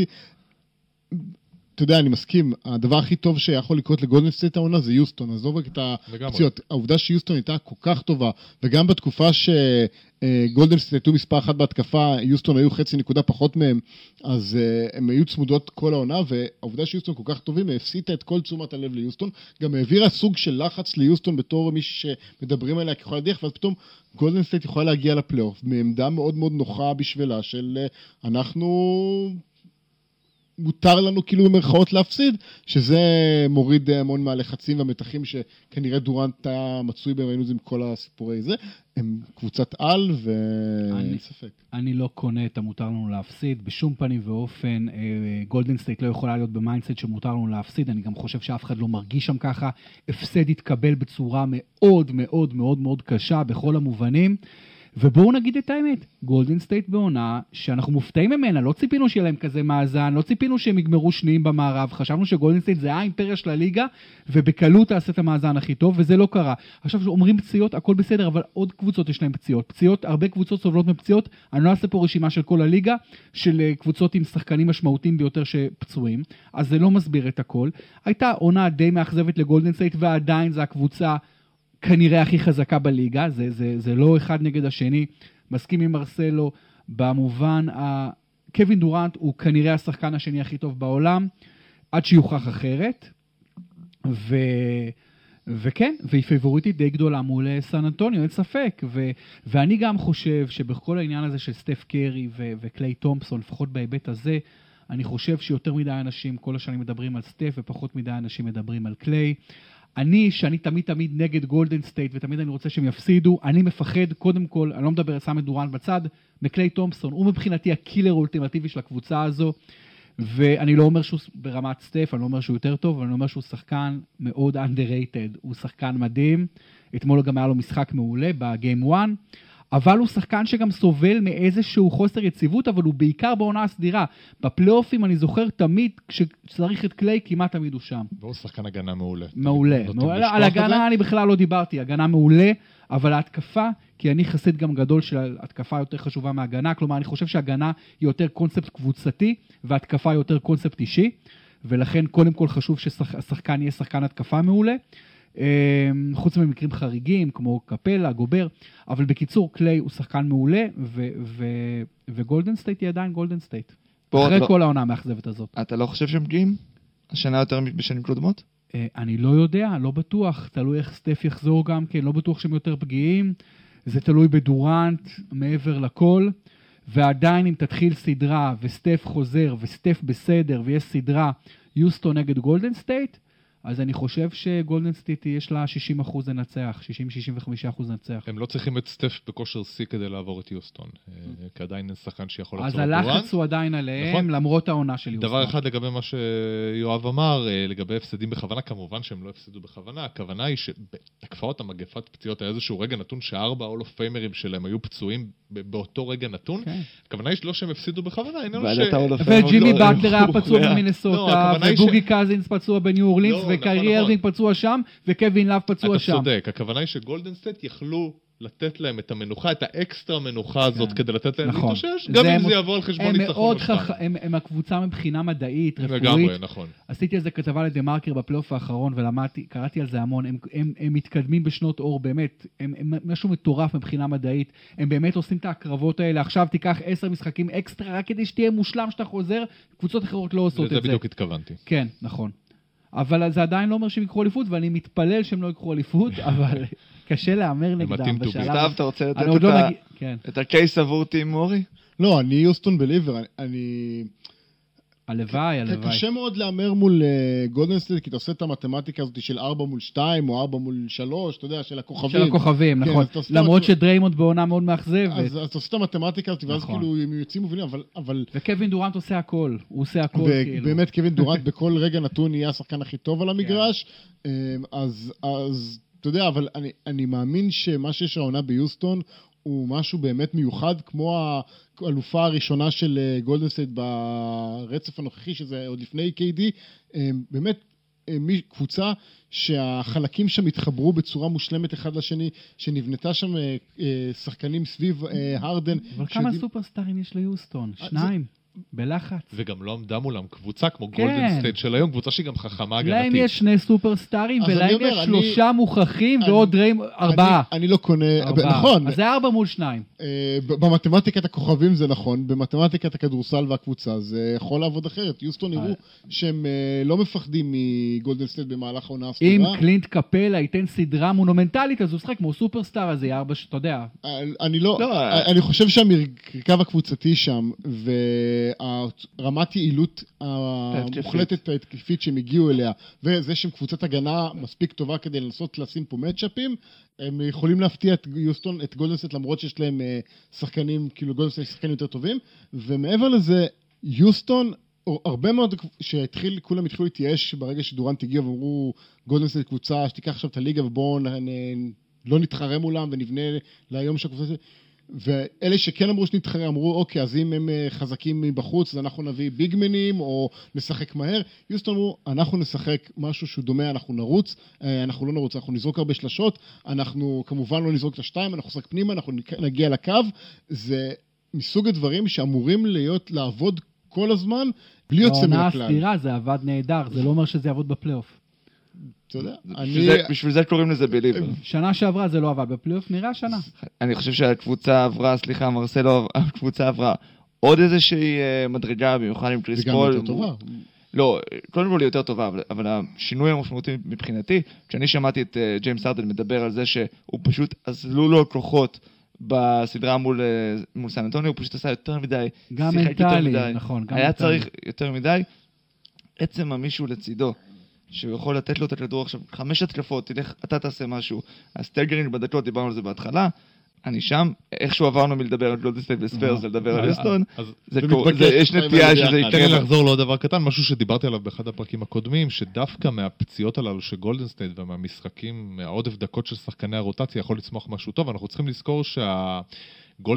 אתה יודע, אני מסכים, הדבר הכי טוב שיכול לקרות לגולדן סטייט העונה זה יוסטון, עזוב רק את הפציעות. העובדה שיוסטון הייתה כל כך טובה, וגם בתקופה שגולדן סטייט היו מספר אחת בהתקפה, יוסטון היו חצי נקודה פחות מהם, אז uh, הם היו צמודות כל העונה, והעובדה שיוסטון כל כך טובים, הסיטה את כל תשומת הלב ליוסטון, גם העבירה סוג של לחץ ליוסטון בתור מישהו שמדברים עליה ככל הדרך, ואז פתאום גולדן סטייט יכולה להגיע לפלייאוף, מעמדה מאוד מאוד נוחה בשבילה של uh, אנחנו... מותר לנו כאילו במרכאות להפסיד, שזה מוריד המון מהלחצים והמתחים שכנראה דורנט היה מצוי בהם, ראינו את זה עם כל הסיפורי זה. הם קבוצת על ואין ספק. אני לא קונה את המותר לנו להפסיד, בשום פנים ואופן גולדן סטייט לא יכולה להיות ב mindset שמותר לנו להפסיד, אני גם חושב שאף אחד לא מרגיש שם ככה. הפסד יתקבל בצורה מאוד מאוד מאוד מאוד קשה בכל המובנים. ובואו נגיד את האמת, גולדן סטייט בעונה שאנחנו מופתעים ממנה, לא ציפינו שיהיה להם כזה מאזן, לא ציפינו שהם יגמרו שניים במערב, חשבנו שגולדן סטייט זה האימפריה של הליגה, ובקלות תעשה את המאזן הכי טוב, וזה לא קרה. עכשיו אומרים פציעות, הכל בסדר, אבל עוד קבוצות יש להם פציעות. פציעות, הרבה קבוצות סובלות מפציעות, אני לא אעשה פה רשימה של כל הליגה, של אה, קבוצות עם שחקנים משמעותיים ביותר שפצועים, אז זה לא מסביר את הכל. הייתה עונה די מאכזבת לגולדן סטייט, ועדיין זו הקבוצה כנראה הכי חזקה בליגה, זה, זה, זה לא אחד נגד השני. מסכים עם מרסלו במובן, ה... קווין דורנט הוא כנראה השחקן השני הכי טוב בעולם, עד שיוכח אחרת. ו... וכן, והיא פייבוריטית די גדולה מול אה, סן אנטוניו, אין ספק. ו... ואני גם חושב שבכל העניין הזה של סטף קרי ו... וקליי תומפסון, לפחות בהיבט הזה, אני חושב שיותר מדי אנשים כל השנים מדברים על סטף ופחות מדי אנשים מדברים על קליי. אני, שאני תמיד תמיד נגד גולדן סטייט ותמיד אני רוצה שהם יפסידו, אני מפחד, קודם כל, אני לא מדבר, שם את דורנט בצד, מקליי תומפסון, הוא מבחינתי ה killer האולטימטיבי של הקבוצה הזו, ואני לא אומר שהוא ברמת סטף, אני לא אומר שהוא יותר טוב, אבל אני אומר שהוא שחקן מאוד underrated, הוא שחקן מדהים, אתמול גם היה לו משחק מעולה בגיים 1. אבל הוא שחקן שגם סובל מאיזשהו חוסר יציבות, אבל הוא בעיקר בעונה הסדירה. בפלייאופים אני זוכר תמיד, כשצריך את קליי, כמעט תמיד הוא שם. והוא שחקן הגנה מעולה. מעולה. מעולה. על הגנה אני בכלל לא דיברתי, הגנה מעולה, אבל ההתקפה, כי אני חסיד גם גדול של התקפה יותר חשובה מהגנה, כלומר אני חושב שהגנה היא יותר קונספט קבוצתי, והתקפה היא יותר קונספט אישי, ולכן קודם כל חשוב שהשחקן יהיה שחקן התקפה מעולה. אמ, חוץ ממקרים חריגים כמו קפלה, גובר, אבל בקיצור, קליי הוא שחקן מעולה, וגולדן סטייט היא עדיין גולדן סטייט. אחרי לא... כל העונה המאכזבת הזאת. אתה לא חושב שהם פגיעים? השנה יותר בשנים קודמות? אה, אני לא יודע, לא בטוח, תלוי איך סטף יחזור גם כן, לא בטוח שהם יותר פגיעים, זה תלוי בדורנט מעבר לכל, ועדיין אם תתחיל סדרה וסטף חוזר וסטף בסדר ויש סדרה יוסטון נגד גולדן סטייט, אז אני חושב שגולדן סטייט יש לה 60 אחוז לנצח, 60-65 אחוז לנצח. הם לא צריכים את סטף בכושר שיא כדי לעבור את יוסטון, אה, כי עדיין אין שחקן שיכול לעצור את דורנט. אז הלחץ הוא עדיין עליהם, נכון. למרות העונה של יוסטון. דבר אחד לגבי מה שיואב אמר, אה, לגבי הפסדים בכוונה, כמובן שהם לא הפסידו בכוונה, הכוונה היא שתקפה אותם מגפת פציעות, היה איזשהו רגע נתון שארבע hall of famer ים שלהם היו פצועים באותו רגע נתון. כן. הכוונה היא לא שהם הפסידו בכוונה, העניין הוא ש... וג'ימי באטלר היה פצוע במינסוטה, קזינס פצוע בניו אורלינס, לא, וקיירי נכון, נכון. אירווינג פצוע שם, וקווין לאב פצוע שם. אתה צודק, הכוונה היא שגולדן סטייט יכלו לתת להם את המנוחה, את האקסטרה מנוחה הזאת, כן. כדי לתת להם נכון. להתאושש, גם אם זה יבוא על חשבון ניצחון בשתיים. הם, הם הקבוצה מבחינה מדעית, רפואית. לגמרי, נכון. עשיתי על זה כתבה ל TheMarker בפלייאוף האחרון, ולמדתי, קראתי על זה המון. הם, הם, הם מתקדמים בשנות אור, באמת, הם, הם משהו מטורף מבחינה מדעית. הם באמת עושים את ההקרבות האלה. עכשיו תיקח עשר משחקים אקסטרה, רק כדי שתהיה מושלם שאתה חוזר, קבוצות אחרות לא עושות את זה. לזה בדיוק התכוונתי. כן, נכון. אבל זה עדיין לא אומר שהם ייקחו אליפות, ואני מתפלל שהם לא ייקחו אליפות, אבל קשה להמר נגדם בשלב... סתיו, אתה רוצה לתת את, לא. כן. את ה case עבור team מורי? לא, אני יוסטון believer, אני... הלוואי, הלוואי. קשה מאוד להמר מול uh, גולדן סטייט, כי אתה עושה את המתמטיקה הזאת של 4 מול 2, או 4 מול 3, אתה יודע, של הכוכבים. של הכוכבים, כן, נכון. למרות שדריימונד בעונה מאוד מאכזבת. אז, אתה עושה את המתמטיקה הזאת, ואז נכון. כאילו הם יוצאים מובילים, אבל. וקווין דורנט עושה הכל, הוא עושה הכל, כאילו. ובאמת, קווין דורנט בכל רגע נתון יהיה השחקן הכי טוב על המגרש, כן. אז, אז אתה יודע, אבל אני, אני מאמין שמה שיש העונה ביוסטון הוא משהו באמת מיוחד, כמו האלופה הראשונה של גולדן סטייט ברצף הנוכחי, שזה עוד לפני KD. באמת, אה, מי- קבוצה שהחלקים שם התחברו בצורה מושלמת אחד לשני, שנבנתה שם אה, אה, שחקנים סביב אה, הרדן. אבל כמה שיודעים- סופרסטארים יש ליוסטון? אה, שניים. בלחץ. וגם לא עמדה מולם קבוצה כמו כן. גולדן סטייט של היום, קבוצה שהיא גם חכמה הגנתית. להם יש שני סופרסטארים, ולהם אומר, יש אני- שלושה מוכחים אני- ועוד ריים, ארבעה. אני, אני לא קונה, ארבעה. נכון, אז זה ארבע מול שניים. אה, במתמטיקת הכוכבים זה נכון, במתמטיקת הכדורסל והקבוצה זה יכול לעבוד אחרת. יוסטון אה. יראו שהם אה, לא מפחדים מגולדן סטייט במהלך העונה הסדירה. קלינט קפלה ייתן סדרה מונומנטלית, אז הוא ישחק כמו סופרסטאר, אז זה יהיה ארבע, שאתה יודע. אה, אני לא, לא, אה. אני חושב שהמרקם הקבוצתי שם, ורמת יעילות המוחלטת ההתקפית. שהם הגיעו אליה, וזה שהם קבוצת הגנה מספיק טובה כדי לנסות לשים פה matchupים, הם יכולים להפתיע את יוסטון, את גולדן סטייט, למרות שיש להם אה, שחקנים, כאילו גולדן סטייט יש שחקנים יותר טובים, ומעבר לזה, יוסטון, הרבה מאוד, שהתחיל, כולם התחילו להתייאש ברגע שדורנט הגיע ואמרו, גולדנסט קבוצה שתיקח עכשיו את הליגה ובואו לא נתחרה מולם ונבנה ליום שהקבוצה... ואלה שכן אמרו שנתחרה, אמרו, אוקיי, אז אם הם אה, חזקים מבחוץ, אז אנחנו נביא ביגמנים, או נשחק מהר. יוסטון אמרו, אנחנו נשחק משהו שהוא דומה, אנחנו נרוץ, אה, אנחנו לא נרוץ, אנחנו נזרוק הרבה שלשות, אנחנו כמובן לא נזרוק את השתיים, אנחנו נשחק פנימה, אנחנו נגיע לקו. זה מסוג הדברים שאמורים להיות, לעבוד כל הזמן, בלי יוצא מן הכלל. הסדירה זה עבד נהדר, זה לא אומר שזה יעבוד בפלייאוף. אתה יודע, אני... בשביל זה קוראים לזה believer. שנה שעברה זה לא עבד בפלייאוף, נראה השנה. אני חושב שהקבוצה עברה, סליחה, מרסלו, הקבוצה עברה עוד איזושהי אה, מדרגה, במיוחד עם קריס וגם פול. יותר טובה. לא, קודם כל היא יותר טובה, אבל, אבל השינוי המשמעותי מבחינתי, כשאני שמעתי את uh, ג'יימס הארדן מדבר על זה שהוא פשוט אזלו לו כוחות בסדרה מול, uh, מול סן אנטוניו, הוא פשוט עשה יותר מדי, גם מנטלי. נכון, גם היה מנטלי. צריך יותר מדי. עצם המישהו לצידו, שהוא יכול לתת לו את הכדור עכשיו, חמש התקפות, תלך, אתה תעשה משהו. ה staggering בדקות, דיברנו על זה בהתחלה, אני שם, איכשהו עברנו מלדבר על גולדן סטייט וספרס לדבר על אז- יוסטון, אז- זה זה קורה- מתבקש, זה- יש נטייה שזה ביחד. תן לי יקרה. לחזור לעוד דבר קטן, משהו שדיברתי עליו באחד הפרקים הקודמים, שדווקא מהפציעות הללו של גולדן סטייט ומהמשחקים, מהעודף דקות של שחקני הרוטציה יכול לצמוח משהו טוב, אנחנו צריכים לזכור שהגולדן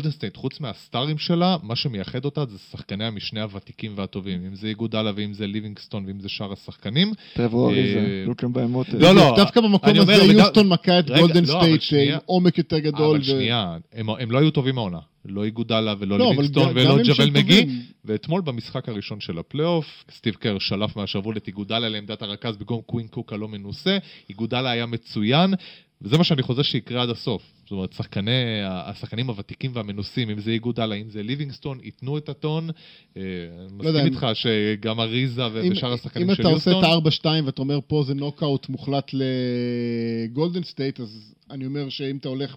סטייט, חוץ מה starים שלה, מה שמייחד אותה זה שחקני המשנה הוותיקים והטובים, אם זה איגודלה ואם זה ליבינגסטון ואם זה שאר השחקנים. טרבור אריזה, אה, לוקם בהמות. לא, לא, דווקא במקום הזה יוסטון מכה את גולדן לא. עם עומק יותר גדול. אבל שנייה, הם, לא היו טובים העונה. לא איגודלה ולא לא, ליבינגסטון ולא ג'אוול מגי. ואתמול במשחק הראשון של הפלייאוף, סטיב קר שלף מהשרוול את איגודלה לעמדת הרכז במקום קווין קוק הלא מנוסה. איגודלה היה מצוין, וזה מה שאני חוזה שיקרה עד הסוף. זאת אומרת, שחקני, השחקנים הוותיקים והמנוסים, אם זה איגודלה, אם זה ליבינגסטון, ייתנו את הטון. אה, אני לא יודע, מסכים אם- איתך שגם אריזה אם- ושאר השחקנים אם של אתה עושה יוסטון... את ה-4-2 ואתה אומר פה זה נוקאוט מוחלט לגולדן סטייט, אז אני אומר שאם אתה הולך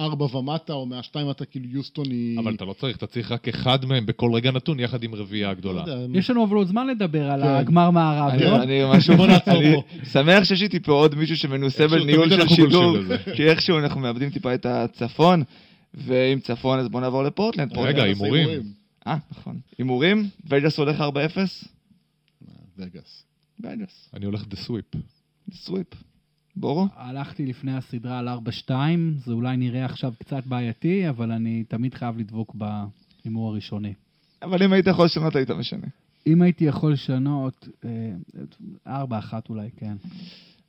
מה-4 ומטה או מה-2 ומטה, כאילו יוסטון היא... אבל אתה לא צריך, אתה צריך רק אחד מהם בכל רגע נתון, יחד עם רביעייה הגדולה. לא יודע, יש לנו אבל עוד זמן לדבר על כן. הגמר מערב, אני- לא? אני משהו, בוא נעצור אני פה. שמח שיש איתי פה עוד מישהו שמנוסה בניהול של שידור. כי איכשהו אנחנו מאבדים טיפה את הצפון, ואם צפון אז בוא נעבור לפורטלנד. רגע, הימורים. אה, נכון. הימורים, וגאס הולך 4-0, וגאס. וגאס, אני הולך דה סוויפ. סוויפ. בורו? הלכתי לפני הסדרה על 4-2, זה אולי נראה עכשיו קצת בעייתי, אבל אני תמיד חייב לדבוק בהימור הראשוני. אבל אם היית יכול לשנות היית משנה. אם הייתי יכול לשנות, אה, 4-1 אולי, כן.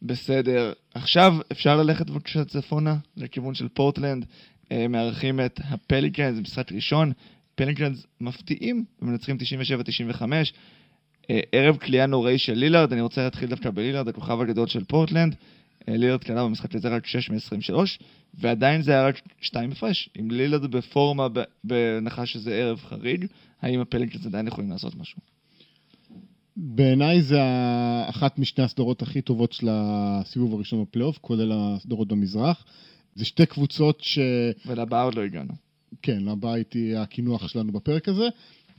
בסדר. עכשיו אפשר ללכת בבקשה צפונה, לכיוון של פורטלנד. אה, מארחים את הפליקנס, זה משחק ראשון. פליקנס מפתיעים, ומנצחים 97-95. אה, ערב כליאה נוראי של לילארד, אני רוצה להתחיל דווקא בלילארד, הכוכב הגדול של פורטלנד. לילארד כלה במשחק הזה רק 6 מ-23, ועדיין זה היה רק 2 הפרש. אם לילארד בפורמה, בהנחה שזה ערב חריג, האם הפליקנס עדיין יכולים לעשות משהו? בעיניי זה אחת משתי הסדרות הכי טובות של הסיבוב הראשון בפלייאוף, כולל הסדרות במזרח. זה שתי קבוצות ש... ולבאה עוד לא הגענו. כן, לבית היא הקינוח שלנו בפרק הזה.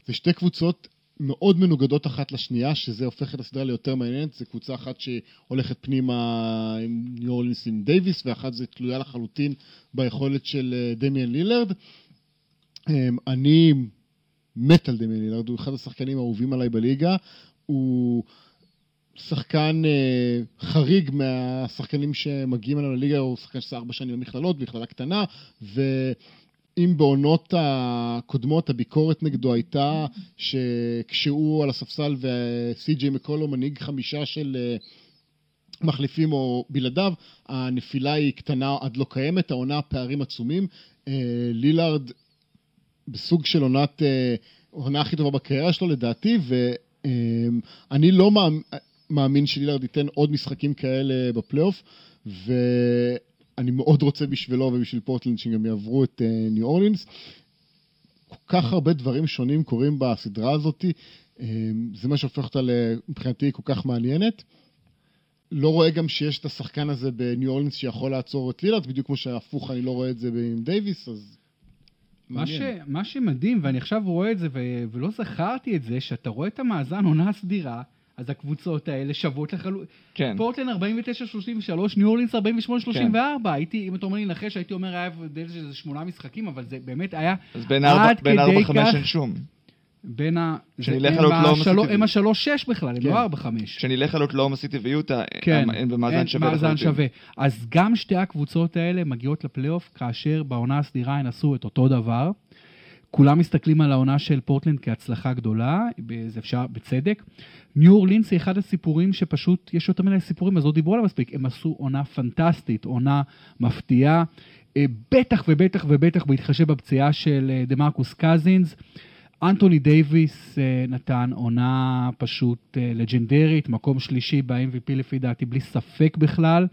זה שתי קבוצות מאוד מנוגדות אחת לשנייה, שזה הופך את הסדרה ליותר מעניינת. זו קבוצה אחת שהולכת פנימה עם ניו אורלינס עם דייוויס, ואחת זה תלויה לחלוטין ביכולת של אה, דמיאן לילארד. אמ, אני מת על דמיאן לילארד, הוא אחד השחקנים האהובים עליי בליגה. הוא שחקן אה, חריג מהשחקנים שמגיעים אליו לליגה, הוא שחקן שעשה ארבע שנים במכללות, מכללה קטנה, ו... אם בעונות הקודמות הביקורת נגדו הייתה שכשהוא על הספסל וסי.ג'יי מקולו מנהיג חמישה של אה, מחליפים או בלעדיו, הנפילה היא קטנה עד לא קיימת, העונה הפערים עצומים. אה, לילארד בסוג של עונת, אה, עונה הכי טובה בקריירה שלו לדעתי, ואני לא מאמין, שלילארד ייתן עוד משחקים כאלה בפלייאוף, ואני מאוד רוצה בשבילו ובשביל פורטלנד שגם יעברו את אה, ניו אורלינס. כל כך הרבה דברים שונים קורים בסדרה הזאת, אה, זה מה שהופך אותה מבחינתי כל כך מעניינת. לא רואה גם שיש את השחקן הזה בניו אורלינס שיכול לעצור את לילארד, בדיוק כמו שהפוך אני לא רואה את זה עם דייוויס, אז... מה, ש. מה שמדהים, ואני עכשיו רואה את זה, ו, ולא זכרתי את זה, שאתה רואה את המאזן עונה סדירה, אז הקבוצות האלה שוות לחלוטין. כן. פורטלנד 49-33, ניו אורלינס 48-34. הייתי, אם אתה אומר לי לנחש, הייתי אומר היה הבדל של איזה שמונה משחקים, אבל זה באמת היה אז בין עד 4-5 כדי כך- אין שום. בין ה... כשנלך זה- על הם אוקלאומה השלוש- סיטי. הם השלוש-שש בכלל, הם כן. לא ארבע-חמש. כשנלך על אוקלאומה סיטי ויוטה, כן, הם- הם במאזן אין שווה מאזן לחלוטין. שווה. אז גם שתי הקבוצות האלה מגיעות לפלייאוף, כאשר בעונה הסדירה הן עשו את אותו דבר. כולם מסתכלים על העונה של פורטלנד כהצלחה גדולה, זה אפשר בצדק. ניו אורלינס היא אחד הסיפורים שפשוט, יש יותר מדי סיפורים, אז לא דיברו עליהם מספיק. הם עשו עונה פנטסטית, עונה מפתיעה. אה, בטח ובטח ובטח בהתחשב בפציעה של אה, דה מרקוס קזינס. אנטוני דייוויס אה, נתן עונה פשוט אה, legendרית, מקום שלישי ב-MVP לפי דעתי, בלי ספק בכלל.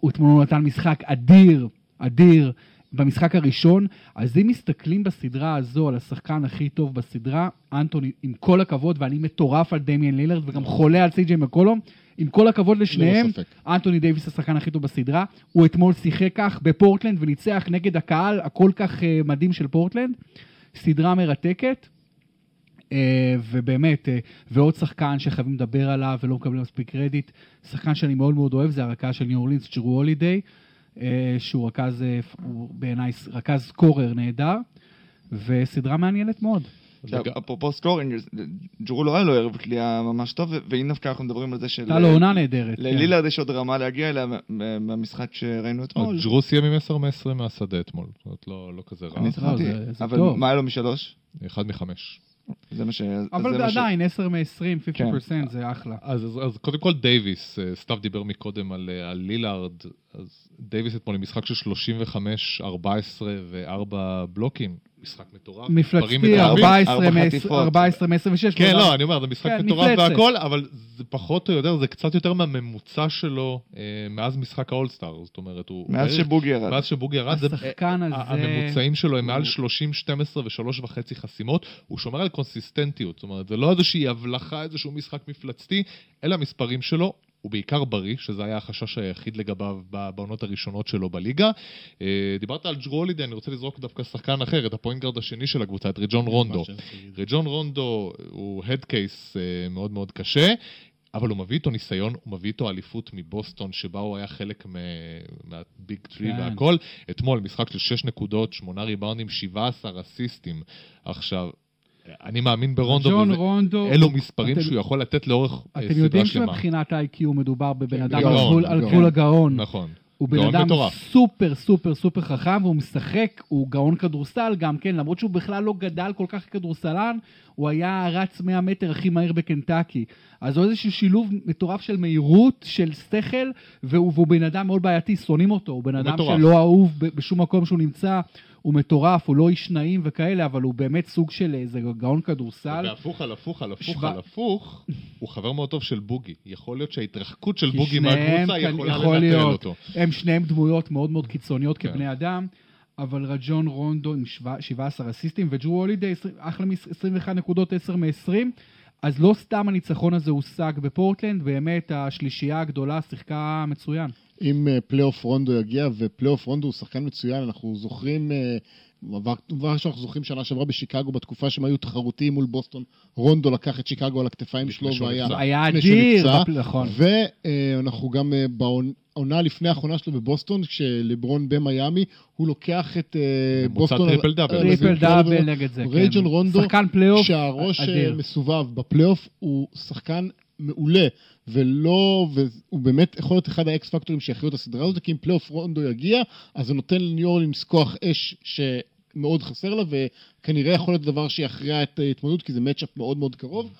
הוא אתמול נתן משחק אדיר, אדיר, במשחק הראשון. אז אם מסתכלים בסדרה הזו על השחקן הכי טוב בסדרה, אנטוני, עם כל הכבוד, ואני מטורף על דמיאן לילרד וגם חולה על סי.ג'יי מקולום, עם כל הכבוד לשניהם, ספק. אנטוני דייוויס השחקן הכי טוב בסדרה. הוא אתמול שיחק כך בפורטלנד וניצח נגד הקהל הכל כך אה, מדהים של פורטלנד. סדרה מרתקת. אה, ובאמת, אה, ועוד שחקן שחייבים לדבר עליו ולא מקבלים מספיק קרדיט, שחקן שאני מאוד מאוד אוהב, זה הרכז של ניו אורלינס, ג'רו הולידיי, שהוא רכז, אה, הוא בעיניי רכז scorer נהדר, וסדרה מעניינת מאוד. אפרופו scoring, ג'רו לא היה לו ערב קליעה ממש טוב, והנה דווקא אנחנו מדברים על זה של... הייתה לו עונה נהדרת. כן. ללילארד יש עוד רמה להגיע אליה מה- מהמשחק שראינו אתמול. ג'רו סיים עם 10 מ-20 מהשדה אתמול, זאת אומרת, לא לא כזה רע. אני זכרתי, זה אבל. מה היה לו משלוש? אחד מחמש. זה מה ש... אבל זה מה ש- עדיין, 10 מ-20, 50% כן. זה אחלה. אז, אז, אז קודם כל דייוויס, אה, סתיו דיבר מקודם על, אה, על לילארד, אז דייוויס אתמול עם משחק של 35, 14 ו-4 בלוקים, משחק מטורף. מפלצתי, מטורפים. 14 ארבע מ- חטיפות. 14 מ-26. כן, לא, אני אומר, זה משחק כן, מטורף. והכל, אבל זה פחות או יותר, זה קצת יותר מהממוצע שלו אה, מאז משחק האולסטאר, זאת אומרת, הוא... מאז בערך- שבוגי ירד. מאז שבוגי ירד, זה- השחקן הזה- הממוצעים שלו הם מעל הוא- 30, 12 ושלוש וחצי חסימות, הוא שומר על קונסיסטנטיות, זאת אומרת, זה לא איזושהי הבלחה, איזשהו משחק מפלצתי, אלה המספרים שלו. הוא בעיקר בריא, שזה היה החשש היחיד לגביו בעונות הראשונות שלו בליגה. אה, דיברת על ג'רו הולידיי, אני רוצה לזרוק דווקא שחקן אחר, את ה point guard השני של הקבוצה, את רייג'ון רונדו. רייג'ון רונדו הוא head case מאוד מאוד קשה, אבל הוא מביא איתו ניסיון, הוא מביא איתו אליפות מבוסטון, שבה הוא היה חלק מה big three כן. והכל. אתמול משחק של 6 נקודות, 8 ריבאונדים, 17 אסיסטים. עכשיו, אני מאמין ברונדו, רייג'ון רונדו, אלו מספרים אתם- שהוא יכול לתת לאורך אה, אתם סדרה יודעים שלמה. שמבחינת ה-IQ מדובר בבן כן, אדם על גאון, גבול- על גאון. גבול הגאון. נכון. הוא בן אדם מטורף. סופר סופר סופר חכם, והוא משחק, הוא גאון כדורסל גם כן, למרות שהוא בכלל לא גדל כל כך כדורסלן, הוא היה רץ 100 מטר הכי מהיר בקנטקי. אז הוא איזשהו שילוב מטורף של מהירות, של שכל, והוא, והוא בן אדם מאוד בעייתי, שונאים אותו, הוא בן אדם מטורף. שלא אהוב בשום מקום שהוא נמצא, הוא מטורף, הוא לא איש נעים וכאלה, אבל הוא באמת סוג של איזה גאון כדורסל. והפוך על הפוך על הפוך על הפוך, הוא חבר מאוד טוב של בוגי. יכול להיות שההתרחקות של בוגי מהקבוצה יכולה יכול לבטל להיות. אותו. הם שניהם דמויות מאוד מאוד קיצוניות כן. כבני אדם, אבל רג'ון רונדו עם שבע- 17 אסיסטים, וג'רו הולידי אחלה מס- 21 נקודות 10 מ-20. אז לא סתם הניצחון הזה הושג בפורטלנד, באמת השלישייה הגדולה שיחקה מצוין. אם אה, פלייאוף רונדו יגיע, ופלייאוף רונדו הוא שחקן מצוין, אנחנו זוכרים, אה, דבר שאנחנו זוכרים שנה שעברה בשיקגו, בתקופה שהם היו תחרותיים מול בוסטון, רונדו לקח את שיקגו על הכתפיים שלו והיה... היה אדיר, נכון. ואנחנו גם אה, בעונה לפני האחרונה שלו בבוסטון, כשלברון במיאמי, הוא לוקח את אה, ממוצע בוסטון... triple double. triple על- double נגד זה, רייג'ון כן. רונדו, שחקן פלייאוף כשהראש אה, אדיר. מסובב בפלייאוף, הוא שחקן מעולה, ולא, והוא באמת יכול להיות אחד ה X factorים שיכריעו את הסדרה הזאת, כי אם פלייאוף רונדו יגיע, אז זה נותן לניו אורלינס כוח אש מאוד חסר לה, וכנראה יכול להיות דבר שיכריע את ההתמודדות, כי זה matchup מאוד מאוד קרוב.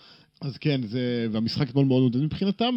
אז כן, זה, והמשחק אתמול מאוד מאוד מבחינתם.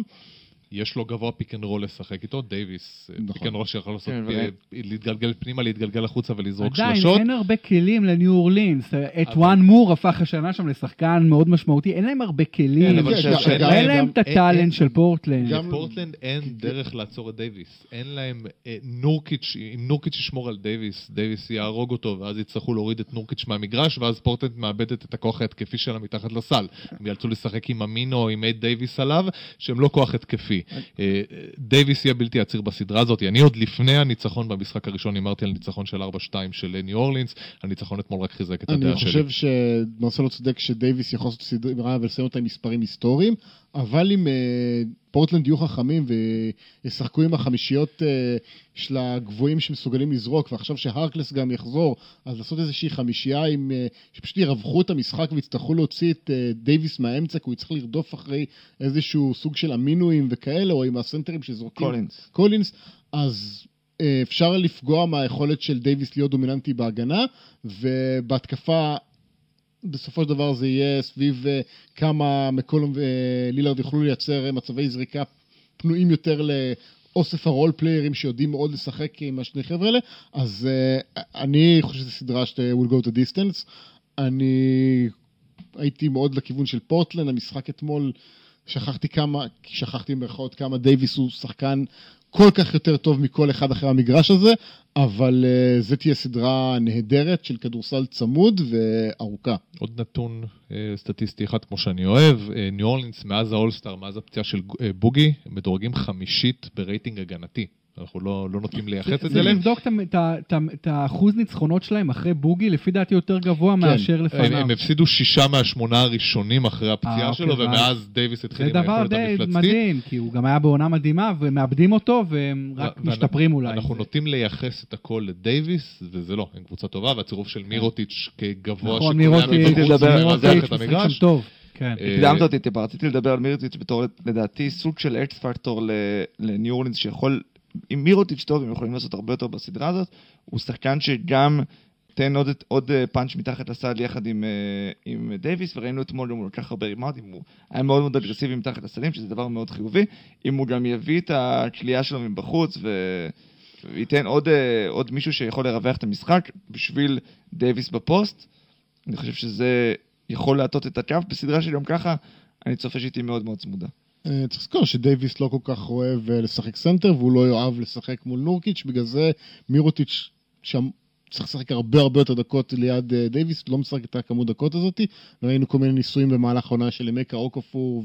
יש לו גבוה pick and roll לשחק איתו, דייוויס, נכון. pick and roll שיכול לעשות, כן, אה, להתגלגל פנימה, להתגלגל החוצה ולזרוק עדיין, שלשות. אין הרבה כלים לניו אורלינס. את אבל- E'Twaun Moore הפך השנה שם לשחקן מאוד משמעותי, אין להם הרבה כן, כלים. כן, אין להם את הטאלנט של פורטלנד. גם- לפורטלנד אין דרך לעצור את דייוויס. אין להם אה, נורקיץ', אם נורקיץ' ישמור על דייוויס, דייוויס יהרוג אותו, ואז יצטרכו להוריד את נורקיץ' מהמגרש, ואז פורטלנד מאבדת את הכוח ההתקפי שלה מתחת לסל. הם יאלצו לשחק עם אמינו או עם אד דייוויס עליו, שהם לא כוח התקפי. אה, דייוויס יהיה בלתי עציר בסדרה הזאת. אני עוד לפני הניצחון במשחק הראשון הימרתי על ניצחון של 4-2 של ניו אורלינס, הניצחון אתמול רק חיזק את הדעה שלי. אני חושב שמרסלו צודק שדייוויס יכול לעשות סדרה ולסיים אותה עם מספרים היסטוריים, אבל אם אה, פורטלנד יהיו חכמים וישחקו עם החמישיות אה, של הגבוהים שמסוגלים לזרוק, ועכשיו שהארקלס גם יחזור, אז לעשות איזושהי חמישייה עם, אה, שפשוט ירווחו את המשחק ויצטרכו להוציא את אה, דייוויס מהאמצע, כי הוא יצטרך לרדוף אחרי איזשהו סוג של אמינואים וכאלה, או עם הסנטרים שזורקים. קולינס. קולינס, אז אפשר לפגוע מהיכולת של דייוויס להיות דומיננטי בהגנה, ובהתקפה בסופו של דבר זה יהיה סביב אה, כמה מקולום ולילארד יוכלו לייצר אה, מצבי זריקה פנויים יותר לאוסף הרול פליירים שיודעים מאוד לשחק עם השני חבר'ה האלה, אז אה, אני חושב שזו סדרה ש- will go to distance. אני הייתי מאוד לכיוון של פורטלנד, המשחק אתמול, שכחתי כמה, שכחתי במירכאות כמה דייוויס הוא שחקן כל כך יותר טוב מכל אחד אחרי המגרש הזה, אבל uh, זו תהיה סדרה נהדרת של כדורסל צמוד וארוכה. עוד נתון אה, סטטיסטי אחד כמו שאני אוהב, אה, ניו אורלינס מאז האולסטאר, מאז הפציעה של אה, בוגי, מדורגים חמישית ברייטינג הגנתי. אנחנו לא, לא נוטים לייחס את זה זה. לבדוק את האחוז ניצחונות שלהם אחרי בוגי, לפי דעתי יותר גבוה מאשר הם, לפניו. הם הפסידו שישה מהשמונה הראשונים אחרי הפציעה אה, שלו, אוקיי, ומאז דייוויס התחיל זה עם דבר היכולת די המפלצתית. מדהים, כי הוא גם היה בעונה מדהימה, ומאבדים אותו, והם רק משתפרים אולי. אנחנו נוטים לייחס את הכל לדייוויס, וזה לא, הם קבוצה טובה, והצירוף של מירוטיץ' כגבוה נכון, מירוטיץ', מירוטיץ'. שם טוב. כן. אה, הקדמת אותי טיפה, רציתי לדבר על מירוטיץ' בתור לדעתי סוג של X factor לניו אורלינס שיכול, אם מירוטיץ' טוב הם יכולים לעשות הרבה יותר בסדרה הזאת, הוא שחקן שגם תן עוד, עוד אה, פאנץ' מתחת לסל יחד עם, אה, עם דייוויס, וראינו אתמול גם הוא לקח הרבה ריבאונדים, הוא היה מאוד מאוד אגרסיבי מתחת לסלים, שזה דבר מאוד חיובי. אם הוא גם יביא את הקליעה שלו מבחוץ ו... וייתן עוד, אה, עוד מישהו שיכול לרווח את המשחק בשביל דייוויס בפוסט, אני חושב שזה יכול להטות את הקו בסדרה שגם ככה אני צופה שהיא תהיה מאוד מאוד צמודה. אה, צריך לזכור שדייוויס לא כל כך אוהב אה, לשחק סנטר, והוא לא יאהב לשחק מול נורקיץ', בגלל זה מירוטיץ' שם צריך לשחק הרבה הרבה יותר דקות ליד אה, דייוויס, לא משחק את הכמות דקות הזאת. ראינו כל מיני ניסויים במהלך העונה של אמקה אוקפור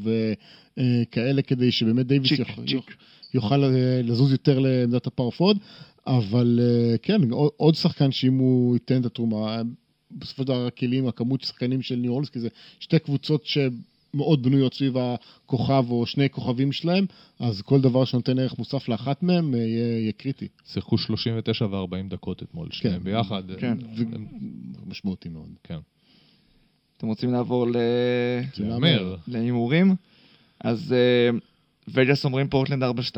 וכאלה, כדי שבאמת דייוויס צריך, יוכל- צריך. יוכל לזוז יותר לעמדת הפרפוד, אבל כן, עוד- שחקן שאם הוא ייתן את התרומה, בסופו של דבר הכלים, הכמות שחקנים של ניו אורלינס, כי זה שתי קבוצות שמאוד בנויות סביב הכוכב או שני כוכבים שלהם, אז כל דבר שנותן ערך מוסף לאחת מהם אה, יהיה, יהיה קריטי. שיחקו 39 ו-40 דקות אתמול, שניהם ביחד. כן. הם- משמעותי מאוד. כן. אתם רוצים לעבור ל... זה להמר. להימורים? אז אה, וגאס אומרים פורטלנד 4-2,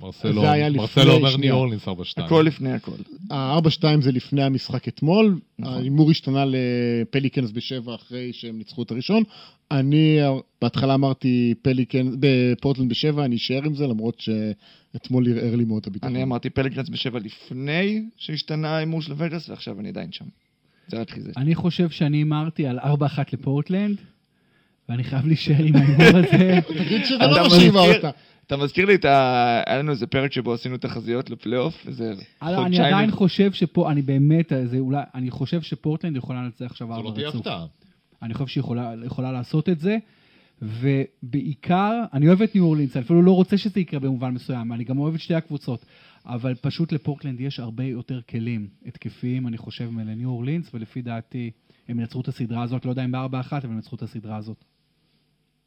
מרסלו זה היה לפני, מרסלו אומר שנייה. ניו אורלינס 4-2. הכל לפני הכל. ה-4-2 זה לפני המשחק אתמול, נכון. ההימור השתנה לפליקנס בשבע אחרי שהם ניצחו את הראשון. אני בהתחלה אמרתי פליקנס, בפורטלנד בשבע, אני אשאר עם זה, למרות שאתמול ערער לי מאוד את הביטחון. אני אמרתי פליקנס בשבע לפני שהשתנה ההימור של וגאס, ועכשיו אני עדיין שם. זה רק חיזק. אני חושב שאני הימרתי על 4-1 לפורטלנד, ואני חייב להישאר עם ההימור הזה. תגיד שזה אתה לא מה מזכיר- שהימרת. אתה מזכיר לי את ה... היה לנו איזה פרק שבו עשינו תחזיות לפלייאוף, איזה הלו, אני חודשיים. עדיין חושב שפה, אני באמת, זה אולי, אני חושב שפורטלנד יכולה לנצח עכשיו זו ארבע לא תהיה רצוף. הפתעה. אני חושב שהיא יכולה, יכולה לעשות את זה, ובעיקר, אני אוהב את ניו אורלינס, אני אפילו לא רוצה שזה יקרה במובן מסוים, אני גם אוהב את שתי הקבוצות, אבל פשוט לפורטלנד יש הרבה יותר כלים התקפיים, אני חושב, מלניו אורלינס, ולפי דעתי, הם ינצחו את הסדרה הזאת, לא יודע אם בארבע אחת, אבל הם ינצחו את הסדרה הזאת.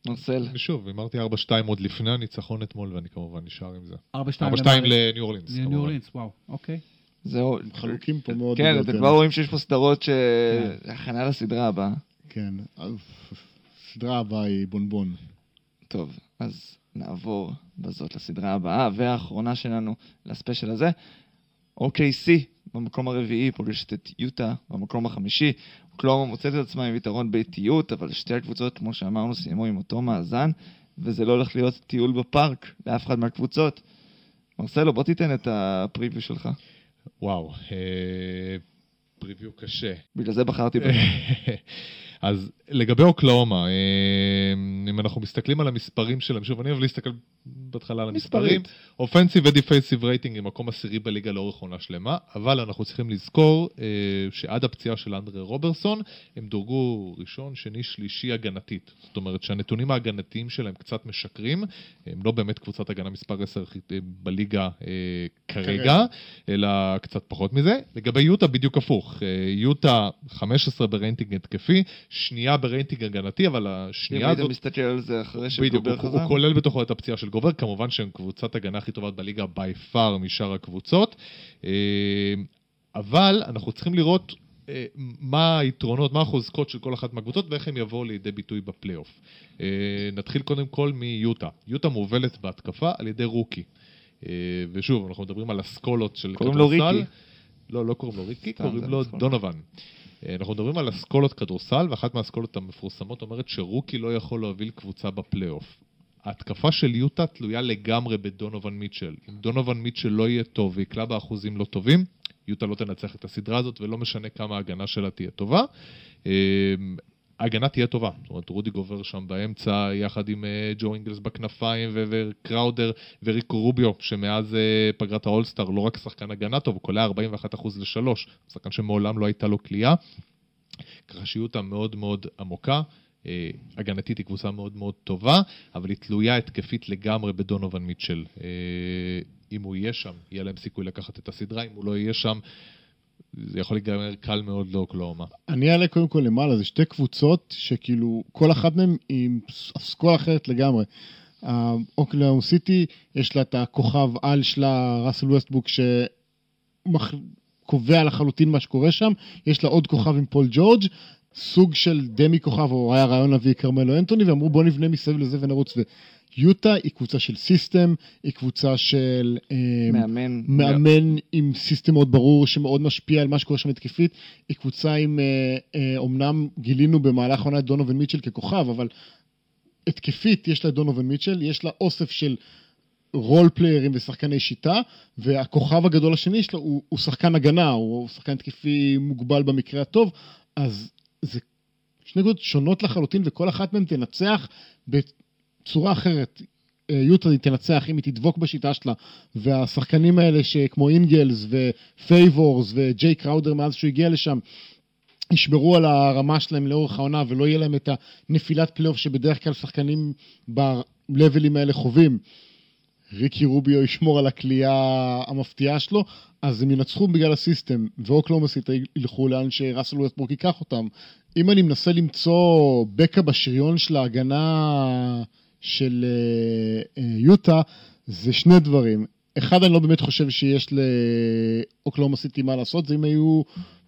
מרסל. אני שוב, אמרתי 4-2 עוד לפני הניצחון אתמול, ואני כמובן נשאר עם זה. ארבע שתיים 4-2 למעלה. לניו אורלינס. לניו. אורלינס, וואו, אוקיי. זהו. חלוקים פה מאוד. כן, אתם כבר רואים שיש פה סדרות ש... הכנה לסדרה הבאה. כן, הסדרה הבאה היא בונבון. טוב, אז נעבור בזאת לסדרה הבאה והאחרונה שלנו לספיישל הזה. OKC במקום הרביעי פוגשת את יוטה במקום החמישי. אוקלאומה מוצאת את עצמה עם יתרון באיטיות, אבל שתי הקבוצות, כמו שאמרנו, סיימו עם אותו מאזן, וזה לא הולך להיות טיול בפארק לאף אחד מהקבוצות. מרסלו, בוא תיתן את הפריוויו שלך. וואו, אה, preview קשה. בגלל זה בחרתי בך. אז לגבי אוקלהומה, אה, אם אנחנו מסתכלים על המספרים שלהם, שוב, אני אוהב להסתכל בהתחלה על המספרים, offensive ו defensive rating היא מקום עשירי בליגה לאורך עונה שלמה, אבל אנחנו צריכים לזכור אה, שעד הפציעה של אנדרה רוברסון, הם דורגו ראשון, שני, שלישי הגנתית. זאת אומרת שהנתונים ההגנתיים שלהם קצת משקרים, הם לא באמת קבוצת הגנה מספר 10 אה, בליגה כרגע, אלא קצת פחות מזה. לגבי יוטה בדיוק הפוך, יוטה 15 ברייטינג התקפי, שנייה ברייטינג הגנתי, אבל השנייה אם הזאת... היית מסתכל על זה אחרי בדיוק, שגובר חזר. הוא כולל בתוכו את הפציעה של גובר, כמובן שהם קבוצת הגנה הכי טובה בליגה by far משאר הקבוצות, אה, אבל אנחנו צריכים לראות אה, מה היתרונות, מה החוזקות של כל אחת מהקבוצות ואיך הם יבואו לידי ביטוי בפלייאוף. אה, נתחיל קודם כל מיוטה. יוטה מובלת בהתקפה על ידי רוקי. ושוב, אנחנו מדברים על אסכולות של קוראים לו כדורסל. ריקי. לא, לא קוראים לו ריקי, קוראים לו נכון. דונובן. אה, אנחנו מדברים על אסכולות כדורסל, ואחת מהאסכולות המפורסמות אומרת שרוקי לא יכול להוביל קבוצה בפלייאוף. ההתקפה של יוטה תלויה לגמרי בדונובן מיטשל. אם דונובן מיטשל לא יהיה טוב ויקלע באחוזים לא טובים, יוטה לא תנצח את הסדרה הזאת, ולא משנה כמה ההגנה שלה תהיה טובה. ההגנה תהיה טובה, זאת אומרת רודי גובר שם באמצע יחד עם אה, ג'ו אינגלס בכנפיים וקראודר וריקו רוביו שמאז אה, פגרת האולסטאר לא רק שחקן הגנה טוב, הוא קולע 41% ל-3, שחקן שמעולם לא הייתה לו כליאה, ככה שיוטה מאוד מאוד עמוקה. אה, הגנתית היא קבוצה מאוד מאוד טובה, אבל היא תלויה התקפית לגמרי בדונובן מיטשל. אם הוא יהיה שם, יהיה להם סיכוי לקחת את הסדרה, אם הוא לא יהיה שם, זה יכול להיגמר קל מאוד לאוקלהומה. אני אעלה קודם כל למעלה, זה שתי קבוצות שכאילו, כל אחת מהן עם אסכולה אחרת לגמרי. אוקלהומה סיטי, יש לה את הכוכב על שלה, ראסל ווסטבוק, שקובע לחלוטין מה שקורה שם, יש לה עוד כוכב עם פול ג'ורג', סוג של דמי כוכב, או היה רעיון להביא כרמלו אנטוני, ואמרו בוא נבנה מסביב לזה ונרוץ. ויוטה היא קבוצה של system, היא קבוצה של... אה, מאמן. מאמן עם system מאוד ברור שמאוד משפיע על מה שקורה שם התקפית. היא קבוצה עם, אה, אה, אומנם גילינו במהלך העונה את דונובין מיטשל ככוכב, אבל התקפית יש לה את דונובין מיטשל, יש לה אוסף של רול פליירים ושחקני שיטה, והכוכב הגדול השני שלו הוא, הוא שחקן הגנה, הוא שחקן התקפי מוגבל במקרה הטוב, אז זה שני קבוצות שונות לחלוטין וכל אחת מהן תנצח בצורה אחרת. אה, יוטה תנצח אם היא תדבוק בשיטה שלה, והשחקנים האלה שכמו אינגלס ופייבורס וג'יי קראודר מאז שהוא הגיע לשם, ישמרו על הרמה שלהם לאורך העונה ולא יהיה להם את הנפילת פלייאוף שבדרך כלל שחקנים ב levelים האלה חווים. ריקי רוביו ישמור על הקליעה המפתיעה שלו, אז הם ינצחו בגלל ה system, ואוקלהומה סיטי ילכו לאן שראסל ווסטברוק ייקח אותם. אם אני מנסה למצוא בקע בשריון של ההגנה של אה, אה, יוטה, זה שני דברים. אחד, אני לא באמת חושב שיש לאוקלהומה סיטי מה לעשות, זה אם היו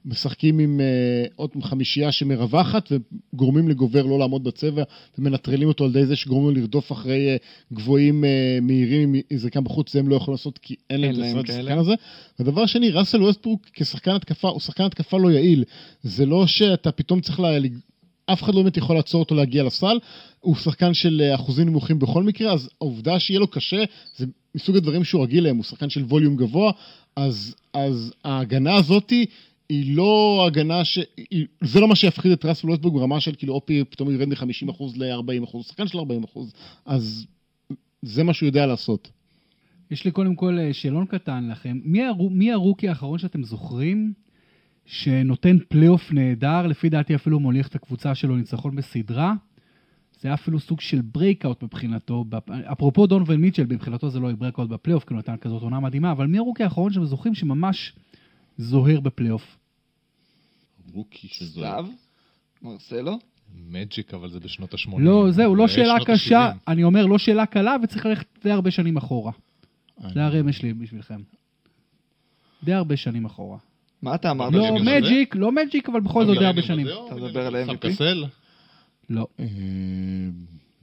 משחקים עם uh, עוד חמישייה שמרווחת וגורמים לגובר לא לעמוד בצבע ומנטרלים אותו על ידי זה שגורמים לו לרדוף אחרי uh, גבוהים uh, מהירים עם זריקה בחוץ, זה הם לא יכולים לעשות כי אין להם את השחקן. הזה. ודבר שני, ראסל ווסטברוק כשחקן התקפה, הוא שחקן התקפה לא יעיל. זה לא שאתה פתאום צריך לה... אף אחד לא באמת יכול לעצור אותו להגיע לסל, הוא שחקן של אה, אחוזים נמוכים בכל מקרה, אז העובדה שיהיה לו קשה, זה מסוג הדברים שהוא רגיל להם, הוא שחקן של ווליום גבוה, אז, אז ההגנה הזאתי היא לא הגנה ש... זה לא מה שיפחיד את ראסל ווסטברוק ברמה של כאילו אופי פתאום ירד מ-50% ל-40%, הוא שחקן של 40%, אז זה מה שהוא יודע לעשות. יש לי קודם כל אה, שאלון קטן לכם. מי, הרו, מי הרוקי האחרון שאתם זוכרים שנותן פלייאוף נהדר, לפי דעתי אפילו מוליך את הקבוצה שלו ניצחון בסדרה? זה היה אפילו סוג של breakout מבחינתו. אפרופו דונובן מיטשל, מבחינתו זה לא היה breakout בפלייאוף, כי הוא נתן כזאת עונה מדהימה, אבל מי ה rookie האחרון שאתם זוכרים שממש זוהר בפלייאוף? rookie סתיו? מרסלו? מג'יק, אבל זה בשנות ה-80. לא, זהו, לא זה שאלה קשה. אני אומר, לא שאלה קלה, וצריך ללכת די הרבה שנים אחורה. זה הרמז שלי בשבילכם. די הרבה שנים אחורה. מה אתה אמרת? לא מג'יק לא מג'יק, אבל בכל זאת די הרבה שנים. אתה מדבר על MVP? לא. אה,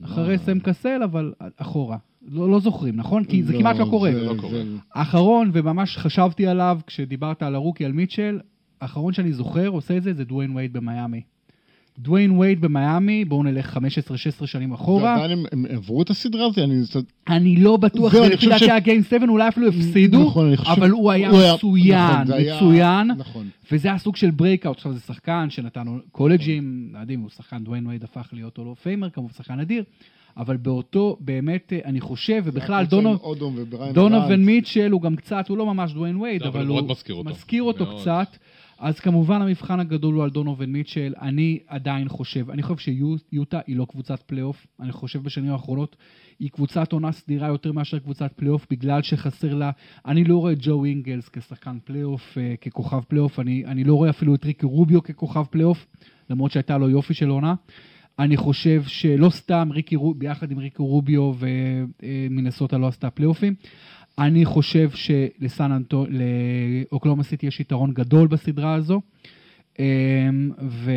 אחרי סם קסל, אבל אחורה. לא, לא זוכרים, נכון? כי זה כמעט לא קורה. לא קורה. האחרון, וממש חשבתי עליו כשדיברת על הרוקי, על מיטשל, האחרון שאני זוכר עושה את זה, זה דוויין וייד במיאמי. דוויין וייד במיאמי, בואו נלך 15-16 שנים אחורה. ועדיין הם, הם עברו את הסדרה הזאת? אני... אני לא בטוח, ולפי חושב דעתי ש- הגיים 7 אולי אפילו הפסידו, נכון, אני חושב- אבל הוא היה הוא היה- מצוין, נכון, זה היה- מצוין. נכון. וזה הסוג של ברייקאוט, עכשיו זה שחקן שנתנו קולג'ים, יודעים, הוא שחקן דוויין וייד הפך להיות הולו פיימר, כמובן שחקן אדיר, אבל באותו, באמת, אה, אני חושב, ובכלל דונו, אודום ובריין דונובין גרנט. מיטשל הוא גם קצת, הוא לא ממש דוויין וייד, לא, אבל הוא מזכיר אותו. מזכיר אותו מאוד. קצת. אז כמובן המבחן הגדול הוא על דונובין מיטשל, אני עדיין חושב, אני חושב שיוטה היא לא קבוצת פלייאוף, אני חושב בשנים האחרונות היא קבוצת עונה סדירה יותר מאשר קבוצת פלייאוף, בגלל שחסר לה, אני לא רואה את ג'ו אינגלס כשחקן פלייאוף, אה, ככוכב פלייאוף, אני, אני לא רואה אפילו את ריקי רוביו ככוכב פלייאוף, למרות שהייתה לו יופי של עונה. אני חושב שלא סתם ריקי רוביו, ביחד עם ריקי רוביו ומינסוטה לא עשתה פלייאופים. אני חושב שלסן אנטו, לאוקלהומה סיטי יש יתרון גדול בסדרה הזו. אמ, ו...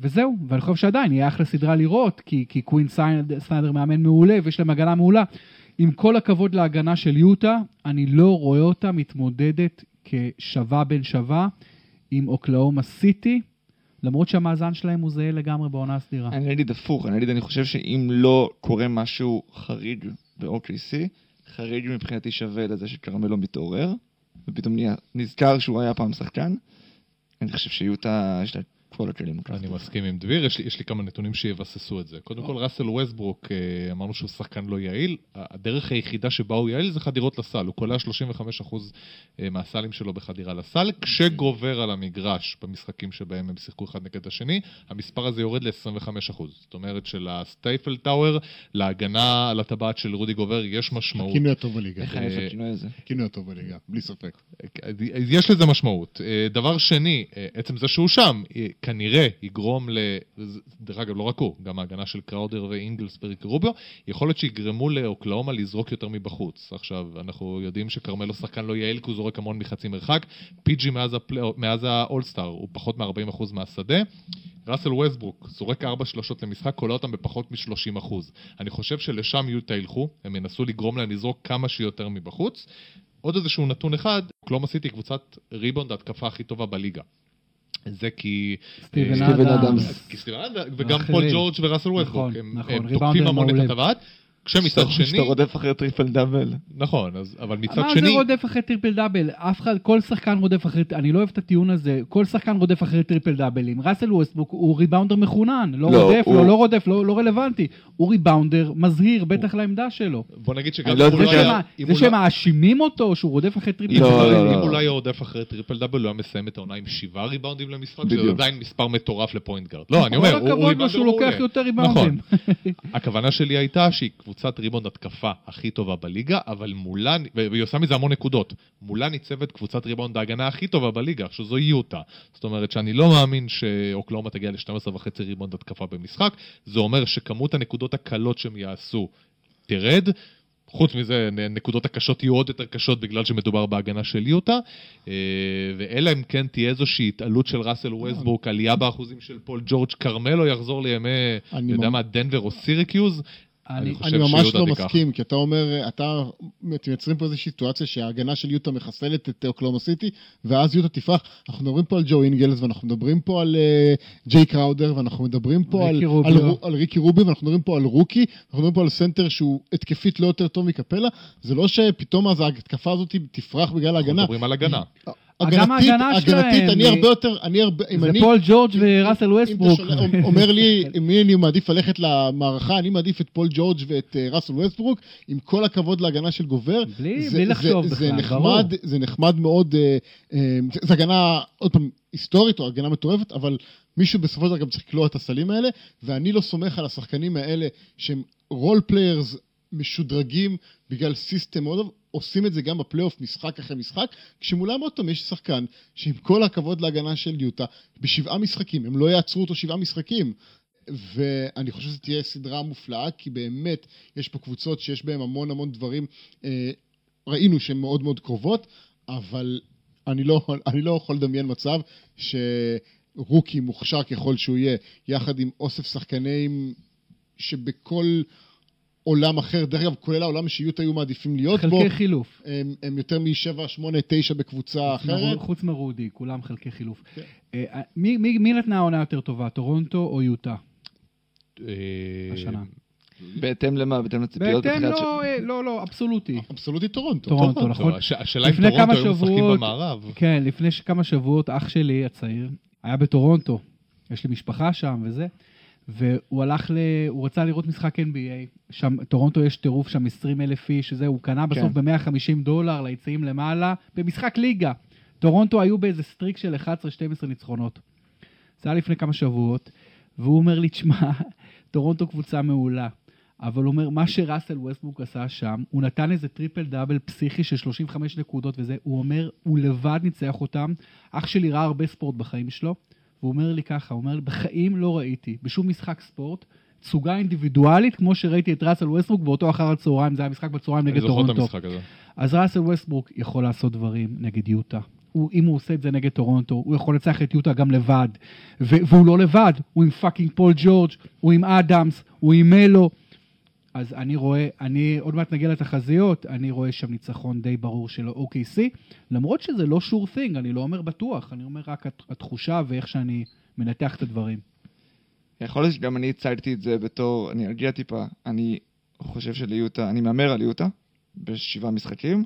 וזהו, ואני חושב שעדיין יהיה אחלה סדרה לראות, כי, כי קווין סניידר מאמן מעולה ויש להם הגנה מעולה. עם כל הכבוד להגנה של יוטה, אני לא רואה אותה מתמודדת כשווה בין שווה עם אוקלאומה סיטי, למרות שהמאזן שלהם הוא זהה לגמרי בעונה הסדירה. אני אגיד הפוך, אני אגיד, אני חושב שאם לא קורה משהו חריג ב-OKC, חריג מבחינתי שווה לזה שכרמלו מתעורר, ופתאום נזכר שהוא היה פעם שחקן. אני חושב שיוטה, יש לה כל הכלים. לקחת אני. מסכים עם דביר, יש לי, יש לי כמה נתונים שיבססו את זה. קודם כל, ראסל ווסטברוק, אה, אמרנו שהוא שחקן לא יעיל. הדרך היחידה שבה הוא יעיל זה חדירות לסל. הוא קולע 35% אה, מהסלים שלו בחדירה לסל, כשגובר על המגרש במשחקים שבהם הם שיחקו אחד נגד השני, המספר הזה יורד ל-25%. זאת אומרת שלסטייפל טאוור, להגנה על הטבעת של רודי גובר, יש משמעות. הכינוי הטוב בליגה. איך אני הכינוי הזה? הכינוי הטוב בליגה, בלי ספק. אז יש לזה משמעות. אה, דבר שני, אה, עצם זה שהוא שם, אה, כנראה יגרום ל... דרך אגב, לא רק הוא, גם ההגנה של קראודר ואינגלסברג רוביו, יכול להיות שיגרמו לאוקלאומה לזרוק יותר מבחוץ. עכשיו, אנחנו יודעים שכרמלו שחקן לא יעיל, כי הוא זורק המון מחצי מרחק. פיג'י מאז. מאז האולסטאר הוא פחות מ-40% מהשדה. ראסל ווסטברוק זורק 4 שלושות למשחק, קולע אותם בפחות מ-30%. אני חושב שלשם יוטה ילכו, הם ינסו לגרום להם לזרוק כמה שיותר מבחוץ. עוד איזשהו נתון אחד, אוקלהומה סיטי קבוצת ריבאונד ההתקפה הכי טובה בליגה. זה כי... סטיבן אה, אדמס. כי סטיבן אדמס, וגם. פול ג'ורג' וראסל נכון, הם, נכון, הם ריבאונדר תוקפים המון. את הטבעת, כשמצד שני, שאתה רודף אחרי triple double. נכון, אז, אבל מצד מה שני, זה רודף אחרי triple double? אף אחד, כל שחקן רודף אחרי, אני לא אוהב את הטיעון הזה, כל שחקן רודף אחרי triple double ים. ראסל ווסטברוק הוא ריבאונדר מחונן, לא לא, רודף, הוא- לא, לא רודף, לא, לא רלוונטי. הוא ריבאונדר מזהיר, בטח לעמדה שלו. בוא נגיד שגם לא אם הוא זה לא שמה- היה- שמה- אם זה הוא לא- שמאשימים אותו שהוא רודף אחרי triple אם לא, הוא double. לא- לא, אם לא. הוא לא היה רודף אחרי triple double, הוא היה מסיים את העונה עם שבעה ריבאונדים למשחק, שזה. עדיין מספר מטורף ל point guard. לא, אני אומר, הוא כל הכבוד לו ריבאונדר שהוא לוקח מעולה. יותר ריבאונדים. הכוונה שלי הייתה שהיא קבוצת ריבאונד התקפה הכי טובה בליגה, אבל מולה, והיא עושה מזה המון נקודות, מולה ניצבת קבוצת ריבאונד ההגנה הכי טובה בליגה, שזו יוטה. זאת אומרת שאני לא מאמין שאוקלהומה תגיע ל-12 וחצי ריבאונד התקפה במשחק, זה אומר שכמות הנקודות הקלות שהם יעשו תרד. חוץ מזה, נ- נקודות הקשות יהיו עוד יותר קשות בגלל שמדובר בהגנה של יוטה, אה, ואלא אם כן תהיה איזושהי התעלות של ראסל ווסטברוק, עלייה באחוזים של פול ג'ורג' כרמלו יחזור לימי, אני יודע מה, דנבר או סירקיוז, אני- אני חושב OKC ממש לא תיקח. מסכים, כי אתה אומר, אתה, אתם מייצרים פה איזושהי סיטואציה שההגנה של יוטה מחסלת את אוקלהומה סיטי, ואז יוטה תפרח. אנחנו מדברים פה על ג'ו אינגלס, ואנחנו מדברים פה על אה, ג'יי קראודר, ואנחנו מדברים פה על, על. רו- על ריקי רוביו, ואנחנו מדברים פה על rookie, אנחנו מדברים פה על סנטר שהוא התקפית לא יותר טוב מקאפלה. זה לא שפתאום אז ההתקפה הזאת תפרח בגלל אנחנו ההגנה. מדברים על הגנה. הגנתית, ההגנה הגנתית, אני הרבה יותר, אני הרבה, אם זה אני... פול ג'ורג' וראסל ווסטברוק. אומר לי, עם מי אני מעדיף ללכת למערכה, אני מעדיף את פול ג'ורג' ואת אה, ראסל ווסטברוק, עם כל הכבוד להגנה של גובר. בלי- זה- לחשוב זה- זה בכלל, נחמד, ברור. זה נחמד מאוד, אה, אה, זה- זה הגנה, עוד פעם, היסטורית או הגנה מטורפת, אבל מישהו בסופו של דבר גם צריך לקלוע את הסלים האלה, ואני לא סומך על השחקנים האלה שהם role players משודרגים בגלל system מאוד טוב, עושים את זה גם בפלייאוף משחק אחרי משחק, כשמולם עוד פעם יש שחקן שעם כל הכבוד להגנה של יוטה, בשבעה משחקים, הם לא יעצרו אותו שבעה משחקים. ואני חושב שזו תהיה סדרה מופלאה, כי באמת יש פה קבוצות שיש בהן המון המון דברים, אה, ראינו שהן מאוד מאוד קרובות, אבל אני לא, אני לא יכול לדמיין מצב שרוקי מוכשר ככל שהוא יהיה, יחד עם אוסף שחקנים שבכל עולם אחר, דרך אגב, כולל העולם שיוטה היו מעדיפים להיות בו. חלקי חילוף. הם, הם יותר מ-7, 8, 9 בקבוצה אחרת. חוץ מרודי, כולם חלקי חילוף. כן. אה, מי- מי מי נתנה העונה יותר טובה, טורונטו או יוטה? אה, השנה. בהתאם למה? בהתאם לציפיות? בהתאם, לא, אה, לא, לא, אבסולוטי. אבסולוטית טורונטו. טורונטו, נכון. הש- השאלה אם לפני טורונטו כמה היו משחקים שבועות- במערב. כן, לפני ש- כמה שבועות אח שלי הצעיר היה בטורונטו, יש לי משפחה שם וזה, והוא הלך ל... הוא רצה לראות משחק NBA, שם, טורונטו יש טירוף שם 20 אלף איש, שזה, הוא קנה בסוף כן. ב-150 דולר ליציעים למעלה, במשחק ליגה. טורונטו היו באיזה streak של 11-12 ניצחונות. זה היה לפני כמה שבועות, והוא אומר לי, תשמע, טורונטו קבוצה מעולה. אבל הוא אומר, מה שראסל ווסטברוק עשה שם, הוא נתן איזה triple double פסיכי של 35 נקודות וזה, הוא אומר, הוא לבד ניצח אותם. אח שלי ראה הרבה ספורט בחיים שלו, והוא אומר לי ככה, הוא אומר לי, בחיים לא ראיתי, בשום משחק ספורט, תצוגה אינדיבידואלית, כמו שראיתי את ראסל ווסטברוק באותו אחר הצהריים, זה היה משחק בצהריים נגד טורונטו. אז ראסל ווסטברוק יכול לעשות דברים נגד יוטה. הוא, אם הוא עושה את זה נגד טורונטו, הוא יכול לנצח את יוטה גם לבד. והוא לא לבד, הוא עם fucking פול ג'ורג', הוא עם אדמס, הוא עם מלו. אז אני רואה, אני, עוד מעט נגיע לתחזיות, אני רואה שם ניצחון די ברור של ה-OKC, למרות שזה לא sure thing, אני לא אומר בטוח, אני אומר רק הת- התחושה ואיך שאני מנתח את הדברים. יכול להיות שגם אני הצגתי את זה בתור, אני ארגיע טיפה, אני חושב שליוטה, אני מהמר על יוטה בשבעה משחקים.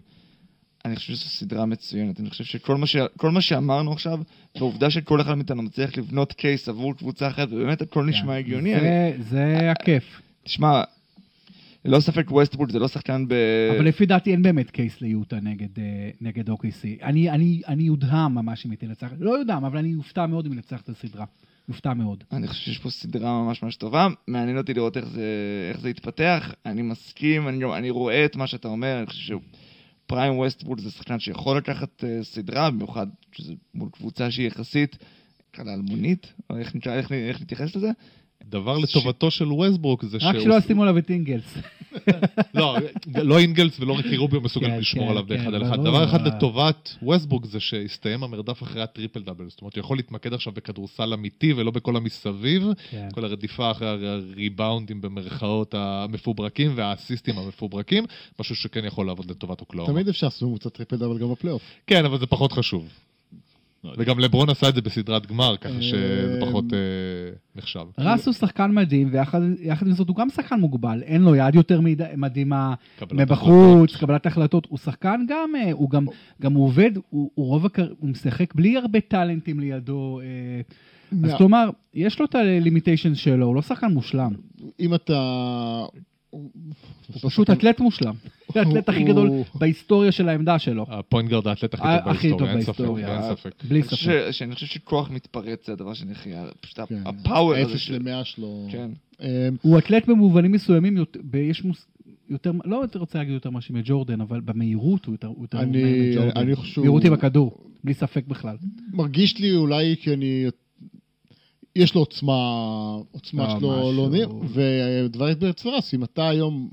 אני חושב שזו סדרה מצוינת. אני חושב שכל מה, ש... מה שאמרנו עכשיו, והעובדה שכל אחד מאיתנו מצליח לבנות קייס עבור קבוצה אחרת, ובאמת הכל נשמע הגיוני. אני... כן. זה, זה הכיף. תשמע, ללא ספק ווסטבורג זה לא שחקן ב... אבל לפי דעתי אין באמת קייס ליוטה נגד, אה, נגד OKC. אני, אני, אני יודהם ממש אם היא תנצח, לא יודהם, אבל אני אופתע מאוד אם היא תנצח את הסדרה. אופתע מאוד. אני חושב שיש פה סדרה ממש ממש טובה, מעניין אותי לראות איך זה, איך זה יתפתח, אני מסכים, אני, אני רואה את מה שאתה אומר, אני חושב ש prime ווסטברוק זה שחקן שיכול לקחת אה, סדרה, במיוחד שזה מול קבוצה שהיא יחסית, נקרא לה אלמונית, או איך, נקרא, איך, איך נתייחס לזה? דבר לטובתו של ווסטברוק זה רק שלא ישימו עליו את אינגלס. לא, לא אינגלס ולא ריקי רוביו מסוגלים כן, לשמור כן, עליו כן, באחד על אחד. דבר אחד לטובת ווסטברוק זה שהסתיים המרדף אחרי ה triple double. זאת אומרת, הוא יכול להתמקד עכשיו בכדורסל אמיתי ולא בכל המסביב. כל הרדיפה אחרי הריבאונדים במרכאות המפוברקים והאסיסטים המפוברקים, משהו שכן יכול לעבוד לטובת אוקלהומה. תמיד אפשר לעשות ממוצע טריפל דאבל גם בפלייאוף. כן, אבל זה פחות חשוב. וגם לברון עשה את זה בסדרת גמר, ככה אה, שזה פחות אה, נחשב. רס הוא שחקן מדהים, ויחד יחד עם זאת הוא גם שחקן מוגבל. אין לו יד יותר מדי- מדהימה מבחוץ, החלטות. קבלת החלטות. הוא שחקן גם, אה, הוא גם, עובד, הוא, משחק בלי הרבה טאלנטים לידו. אז. כלומר, יש לו את ה limitation שלו, הוא לא שחקן מושלם. אם אתה... הוא פשוט אתלט מושלם. זה האתלט הכי גדול בהיסטוריה של העמדה שלו. הפוינט גארד האתלט הכי טוב בהיסטוריה, אין ספק, בהיסטוריה. אין ספק. בלי אני חושב ספק. ש- שאני חושב שכוח מתפרץ זה הדבר שנכי, פשוט כן. ה power הזה אפס של... למאה שלו. כן. אמ, הוא אתלט במובנים מסוימים, יש מוס... יותר, לא יותר רוצה להגיד יותר משהו מג'ורדן, אבל במהירות הוא יותר, הוא יותר אני- מהיר מג'ורדן. אני חושב- מהירות עם הכדור, בלי ספק בכלל. מרגיש לי אולי כי אני... יש לו עוצמה, עוצמה לא, שלו. לא נראה, ודבר יתברר אצל אם אתה היום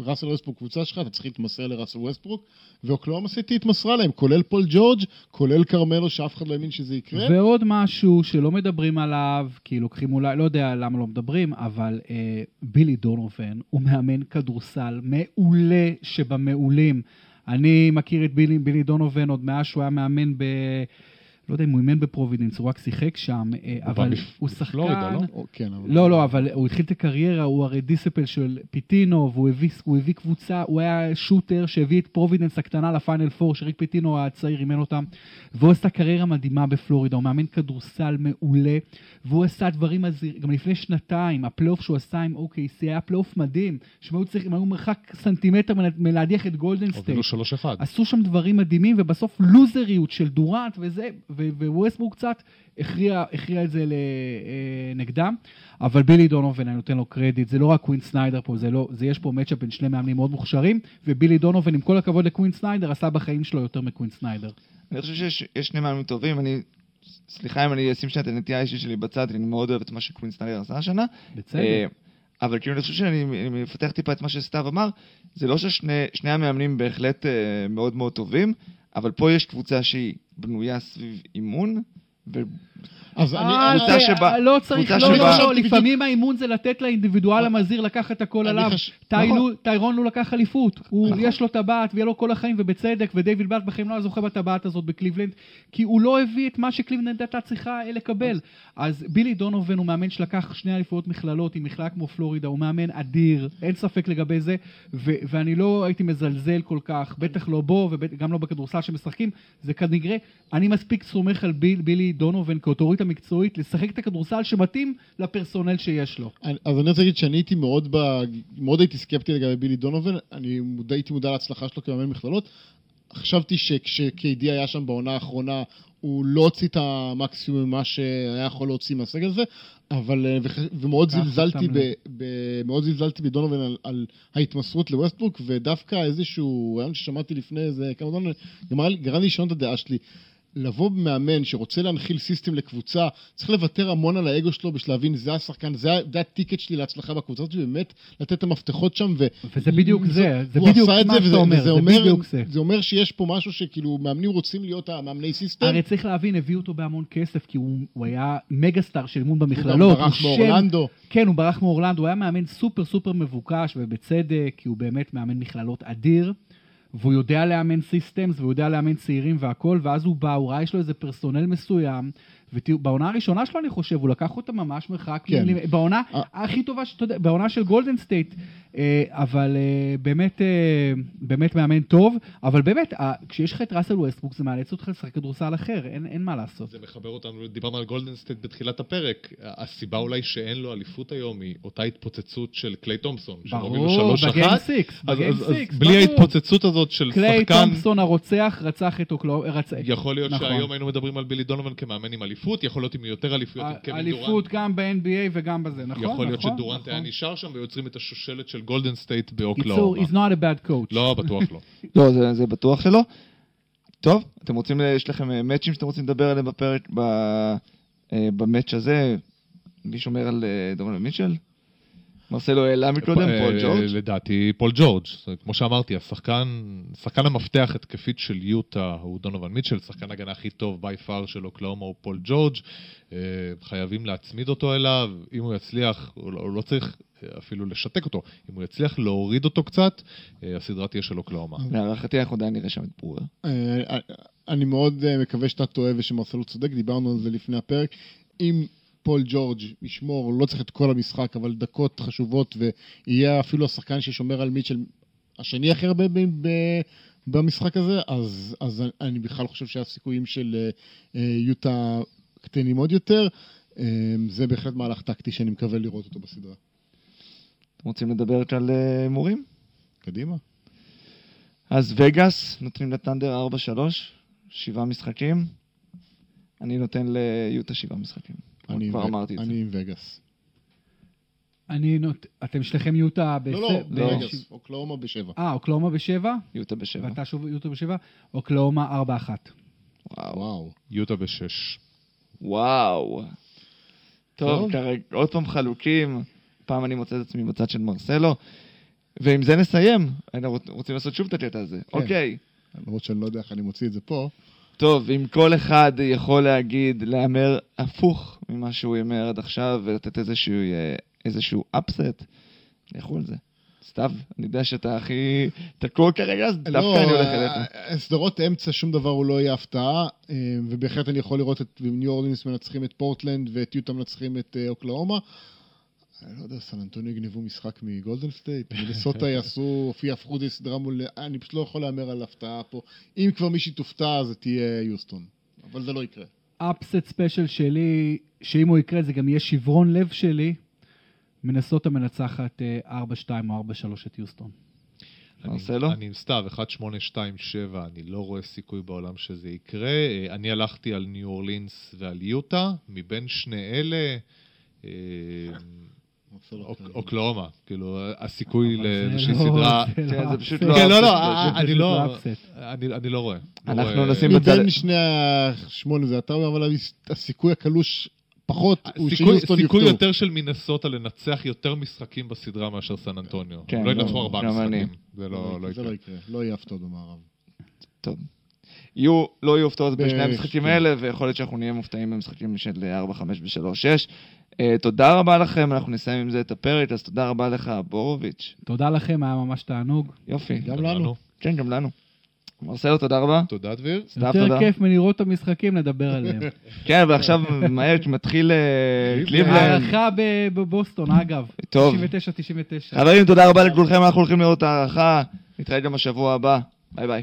ראסל ווסטברוק קבוצה שלך, אתה צריך להתמסר לראסל ווסטברוק, ואוקלהומה סיטי התמסרה להם, כולל פול ג'ורג', כולל כרמלו, שאף אחד לא האמין שזה יקרה. ועוד משהו שלא מדברים עליו, כי לוקחים אולי, לא יודע למה לא מדברים, אבל אה, בילי דונובן הוא מאמן כדורסל מעולה שבמעולים. אני מכיר את בילי, בילי דונובן עוד מאז שהוא היה מאמן ב... לא יודע אם הוא אימן בפרובידנס, הוא רק שיחק שם, אה, הוא אבל הוא מפלורידה, שחקן... לא? כן. לא, לא, אבל הוא התחיל את הקריירה, הוא הרי disciple של פיטינו, והוא הביא, קבוצה, הוא היה shooter שהביא את פרובידנס הקטנה לפיינל פור, שריק פיטינו הצעיר אימן אותם, והוא עשה קריירה מדהימה בפלורידה, הוא מאמן כדורסל מעולה, והוא עשה דברים מזהירים, גם לפני שנתיים, הפלייאוף שהוא עשה עם OKC היה פלייאוף מדהים, שהם היו צריכים, הם היו מרחק סנטימטר מלה- מלהדיח את גולדן סטייט. 3-1. עשו שם דברים מדהימים, ובסוף לוזריות של דורנט וזה, וווסטברוק קצת הכריע, הכריע את זה אה, נגדם. אבל בילי דונובן, אני נותן לו קרדיט, זה לא רק קווין סניידר פה, זה, לא, זה יש פה matchup בין שני מאמנים מאוד מוכשרים, ובילי דונובן, עם כל הכבוד לקווין סניידר, עשה בחיים שלו יותר מקווין סניידר. אני חושב שיש יש שני מאמנים טובים, אני... סליחה אם אני אשים שנייה את הנטייה האישית שלי בצד, אני מאוד אוהב את מה שקווין סניידר עשה השנה. בצדק. אה, אבל כאילו אני חושב שאני אני מפתח טיפה את מה שסתיו אמר, זה לא ששני שני המאמנים בהחלט אה, מאוד מאוד טובים, אבל פה יש קבוצה שהיא בנויה סביב אימון, אז אני... אה, אני- קבוצה זה- שבה- לא צריך, לא, לא, לא, לפעמים האימון זה לתת לאינדיבידואל המזהיר לקחת הכל אני עליו. נכון. טיירון לו לקח אליפות, הוא- נכון. יש לו טבעת ויהיה לו כל החיים, ובצדק, ודייוויד באט בחיים לא היה זוכה בטבעת הזאת בקליבלנד, כי הוא לא הביא את מה שקליבלנד הייתה צריכה לקבל. אז בילי דונובן הוא מאמן שלקח שני אליפויות מכללות עם מכללה כמו פלורידה, הוא מאמן אדיר, אין ספק לגבי זה, ו- ואני לא הייתי מזלזל כל כך, בטח לא בו וגם לא בכדורסל שמשחקים, זה כנראה, אני מספיק סומך על ביל, בילי דונובן כאוטוריטה מקצועית, לשחק את הכדורסל שמתאים לפרסונל שיש לו. אני- אז אני רוצה להגיד שאני הייתי מאוד, ב... מאוד הייתי סקפטי לגבי בילי דונובן, אני מודע, הייתי מודע להצלחה שלו כמאמן מכללות. חשבתי שכש-KD היה שם בעונה האחרונה, הוא לא הוציא את המקסימום ממה שהיה יכול להוציא מהסגל הזה, אבל, אה, ומאוד זלזלתי, ב, לב. ב, מאוד זלזלתי בדונובן על, על ההתמסרות לווסטברוק, ודווקא איזשהו רעיון ששמעתי לפני איזה כמה זמן, גרם לי לשנות את הדעה שלי. לבוא מאמן שרוצה להנחיל system לקבוצה, צריך לוותר המון על האגו שלו בשביל להבין, זה השחקן, זה, זה ה ticket שלי להצלחה בקבוצה הזאת, באמת לתת את המפתחות שם. ו... וזה בדיוק זה, זה הוא בדיוק מה זה, שאתה וזה- אומר, וזה זה אומר- בדיוק זה. זה אומר שיש פה משהו שכאילו מאמנים רוצים להיות המאמני system. הרי צריך להבין, הביאו אותו בהמון כסף, כי הוא, הוא היה mega star של אימון הוא גם במכללות. ברח שם- מאורלנדו. כן, הוא ברח מאורלנדו, הוא היה מאמן סופר סופר מבוקש, ובצדק, כי הוא באמת מאמן מכללות אדיר, והוא יודע לאמן systems, והוא יודע לאמן צעירים והכל, ואז הוא בא, הוא ראה, יש לו איזה personnel מסוים, ובעונה הראשונה שלו, אני חושב, הוא לקח אותה ממש מרחק, כן. בעונה אה. הכי טובה, בעונה של גולדן סטייט, אבל אה, באמת, אה, באמת מאמן טוב, אבל באמת, אה, כשיש לך את ראסל ווסטברוק, זה מאלץ אותך לשחק כדורסל אחר, אין אין מה לעשות. זה מחבר אותנו, דיברנו על גולדן סטייט בתחילת הפרק. הסיבה אולי שאין לו אליפות היום היא אותה התפוצצות של קליי תומפסון. הובילו ברור, 3-1. ב game six, אז- ב game six, בלי ברור. ההתפוצצות הזאת של קליי שחקן, תומפסון הרוצח רצח את אוקלו... רצ... יכול להיות נכון. שהיום היינו מדברים על בילי דונובן כמאמן עם אליפות, יכול להיות עם יותר אליפויות עם קווין דורנט. אליפות גם ב-NBA וגם בזה, נכון? יכול להיות נכון, שדורנט היה נכון. נשאר שם ויוצרים את השושלת של גולדן סטייט באוקלהומה. he's not a bad coach. לא, בטוח לא. לא, זה, זה בטוח שלא. טוב, אתם רוצים, יש לכם אה, מאצ'ים שאתם רוצים לדבר עליהם בפרק, ב, אה, ב match הזה? מישהו אומר על אה, דונובן מיטשל? מרסלו העלה מקודם, אה, פול ג'ורג'? לדעתי פול ג'ורג'. כמו שאמרתי, השחקן, שחקן המפתח התקפית של יוטה הוא דונובן מיטשל, שחקן ההגנה הכי טוב by far של אוקלהומה הוא פול ג'ורג'. אה, חייבים להצמיד אותו אליו, אם הוא יצליח, הוא לא, לא צריך אה, אפילו לשתק אותו, אם הוא יצליח להוריד אותו קצת, הסדרה תהיה של אוקלאומה. להערכתי אנחנו עדיין נראה שם את ברורה. אה, אני מאוד מקווה שאתה טועה ושמרסלו צודק, דיברנו על זה לפני הפרק. אם פול ג'ורג' ישמור, לא צריך את כל המשחק, אבל דקות חשובות, ויהיה אפילו השחקן ששומר על מיטשל השני הכי הרבה במשחק הזה, אז, אז אני בכלל חושב שהסיכויים של אה, אה, יוטה קטנים עוד יותר. אה, זה בהחלט מהלך טקטי שאני מקווה לראות אותו בסדרה. אתם רוצים לדבר על הימורים? קדימה. אז וגאס נותנים לטנדר 4-3, שבעה משחקים. אני נותן ליוטה שבעה משחקים. אני כבר עם- אמרתי את זה. אני עם וגאס. אני נות... אתם שניכם יוטה ב... לא, לא, לא. וגאס. אוקלאומה בשבע. אה, אוקלאומה בשבע? יוטה בשבע. ואתה שוב יוטה בשבע? אוקלאומה ארבע אחת. וואו. יוטה בשש. וואו. טוב, טוב. כרגע עוד פעם חלוקים. פעם אני מוצא את עצמי בצד של מרסלו. ועם זה נסיים. היינו רוצ- רוצים לעשות שוב את הקטע הזה. אוקיי. למרות שאני לא יודע איך אני מוציא את זה פה. טוב, אם כל אחד יכול להגיד, להמר הפוך ממה שהוא הימר עד עכשיו, ולתת איזשהו, אה, איזשהו אפסט, לכו על זה. סתיו, אני יודע שאתה הכי תקוע כרגע, אז דווקא אני הולך אליך. אה, סדרות אמצע, שום דבר הוא לא יהיה הפתעה, אה, ובהחלט אני יכול לראות את ניו אורלינס מנצחים את פורטלנד ואת יוטה מנצחים את אוקלהומה. אני לא יודע, סן אנטוניו יגנבו משחק מגולדן סטייט, מינסוטה יעשו, יהפכו את זה סדרה מול... אני פשוט לא יכול להמר על הפתעה פה. אם כבר מישהי תופתע, זה תהיה יוסטון. אבל זה לא יקרה. upset special שלי, שאם הוא יקרה זה גם יהיה שברון לב שלי, מנסוטה מנצחת אה, 4-2 או 4-3 את יוסטון. אני- מרסלו? אני עם סתיו, 1, 8, 2, 7, אני לא רואה סיכוי בעולם שזה יקרה. אה, אני הלכתי על ניו אורלינס ועל יוטה, מבין שני אלה, אה, אוקלאומה. כאילו, הסיכוי זה לאיזושהי לא- סדרה... זה כן, לא זה פשוט. לא כן, לא, לא, זה אני לא... אני לא רואה. לא אנחנו נשים בצד- מבין שני השמונה זה אתה אומר, אבל הסיכוי הקלוש פחות הוא סיכוי, שיוסטון סיכוי יופתעו. יותר של מינסוטה לנצח יותר משחקים בסדרה מאשר סן אנטוניו. כן, לא לא, ינצחו ארבעה. משחקים. זה לא לא זה יקרה. לא. לא יהיה הפתעות במערב. טוב. יהיו, לא יהיו הפתעות בשני המשחקים כן. האלה, ויכול להיות שאנחנו נהיה מופתעים במשחקים של 4, 5 ו-3, 6. תודה רבה לכם, אנחנו נסיים עם זה את הפרק, אז תודה רבה לך, בורוביץ'. תודה לכם, היה ממש תענוג. יופי. גם לנו. כן, גם לנו. מרסלו, תודה רבה. תודה, דביר. סתיו, יותר תודה. כיף מלראות את המשחקים, לדבר עליהם. כן, ועכשיו מהר, מתחיל אה, קליבלנד. הארכה ב- בבוסטון, אגב. טוב. 99-99. חברים, תודה רבה לכולכם, אנחנו הולכים לראות את ההארכה. נתראה גם בשבוע הבא. ביי ביי.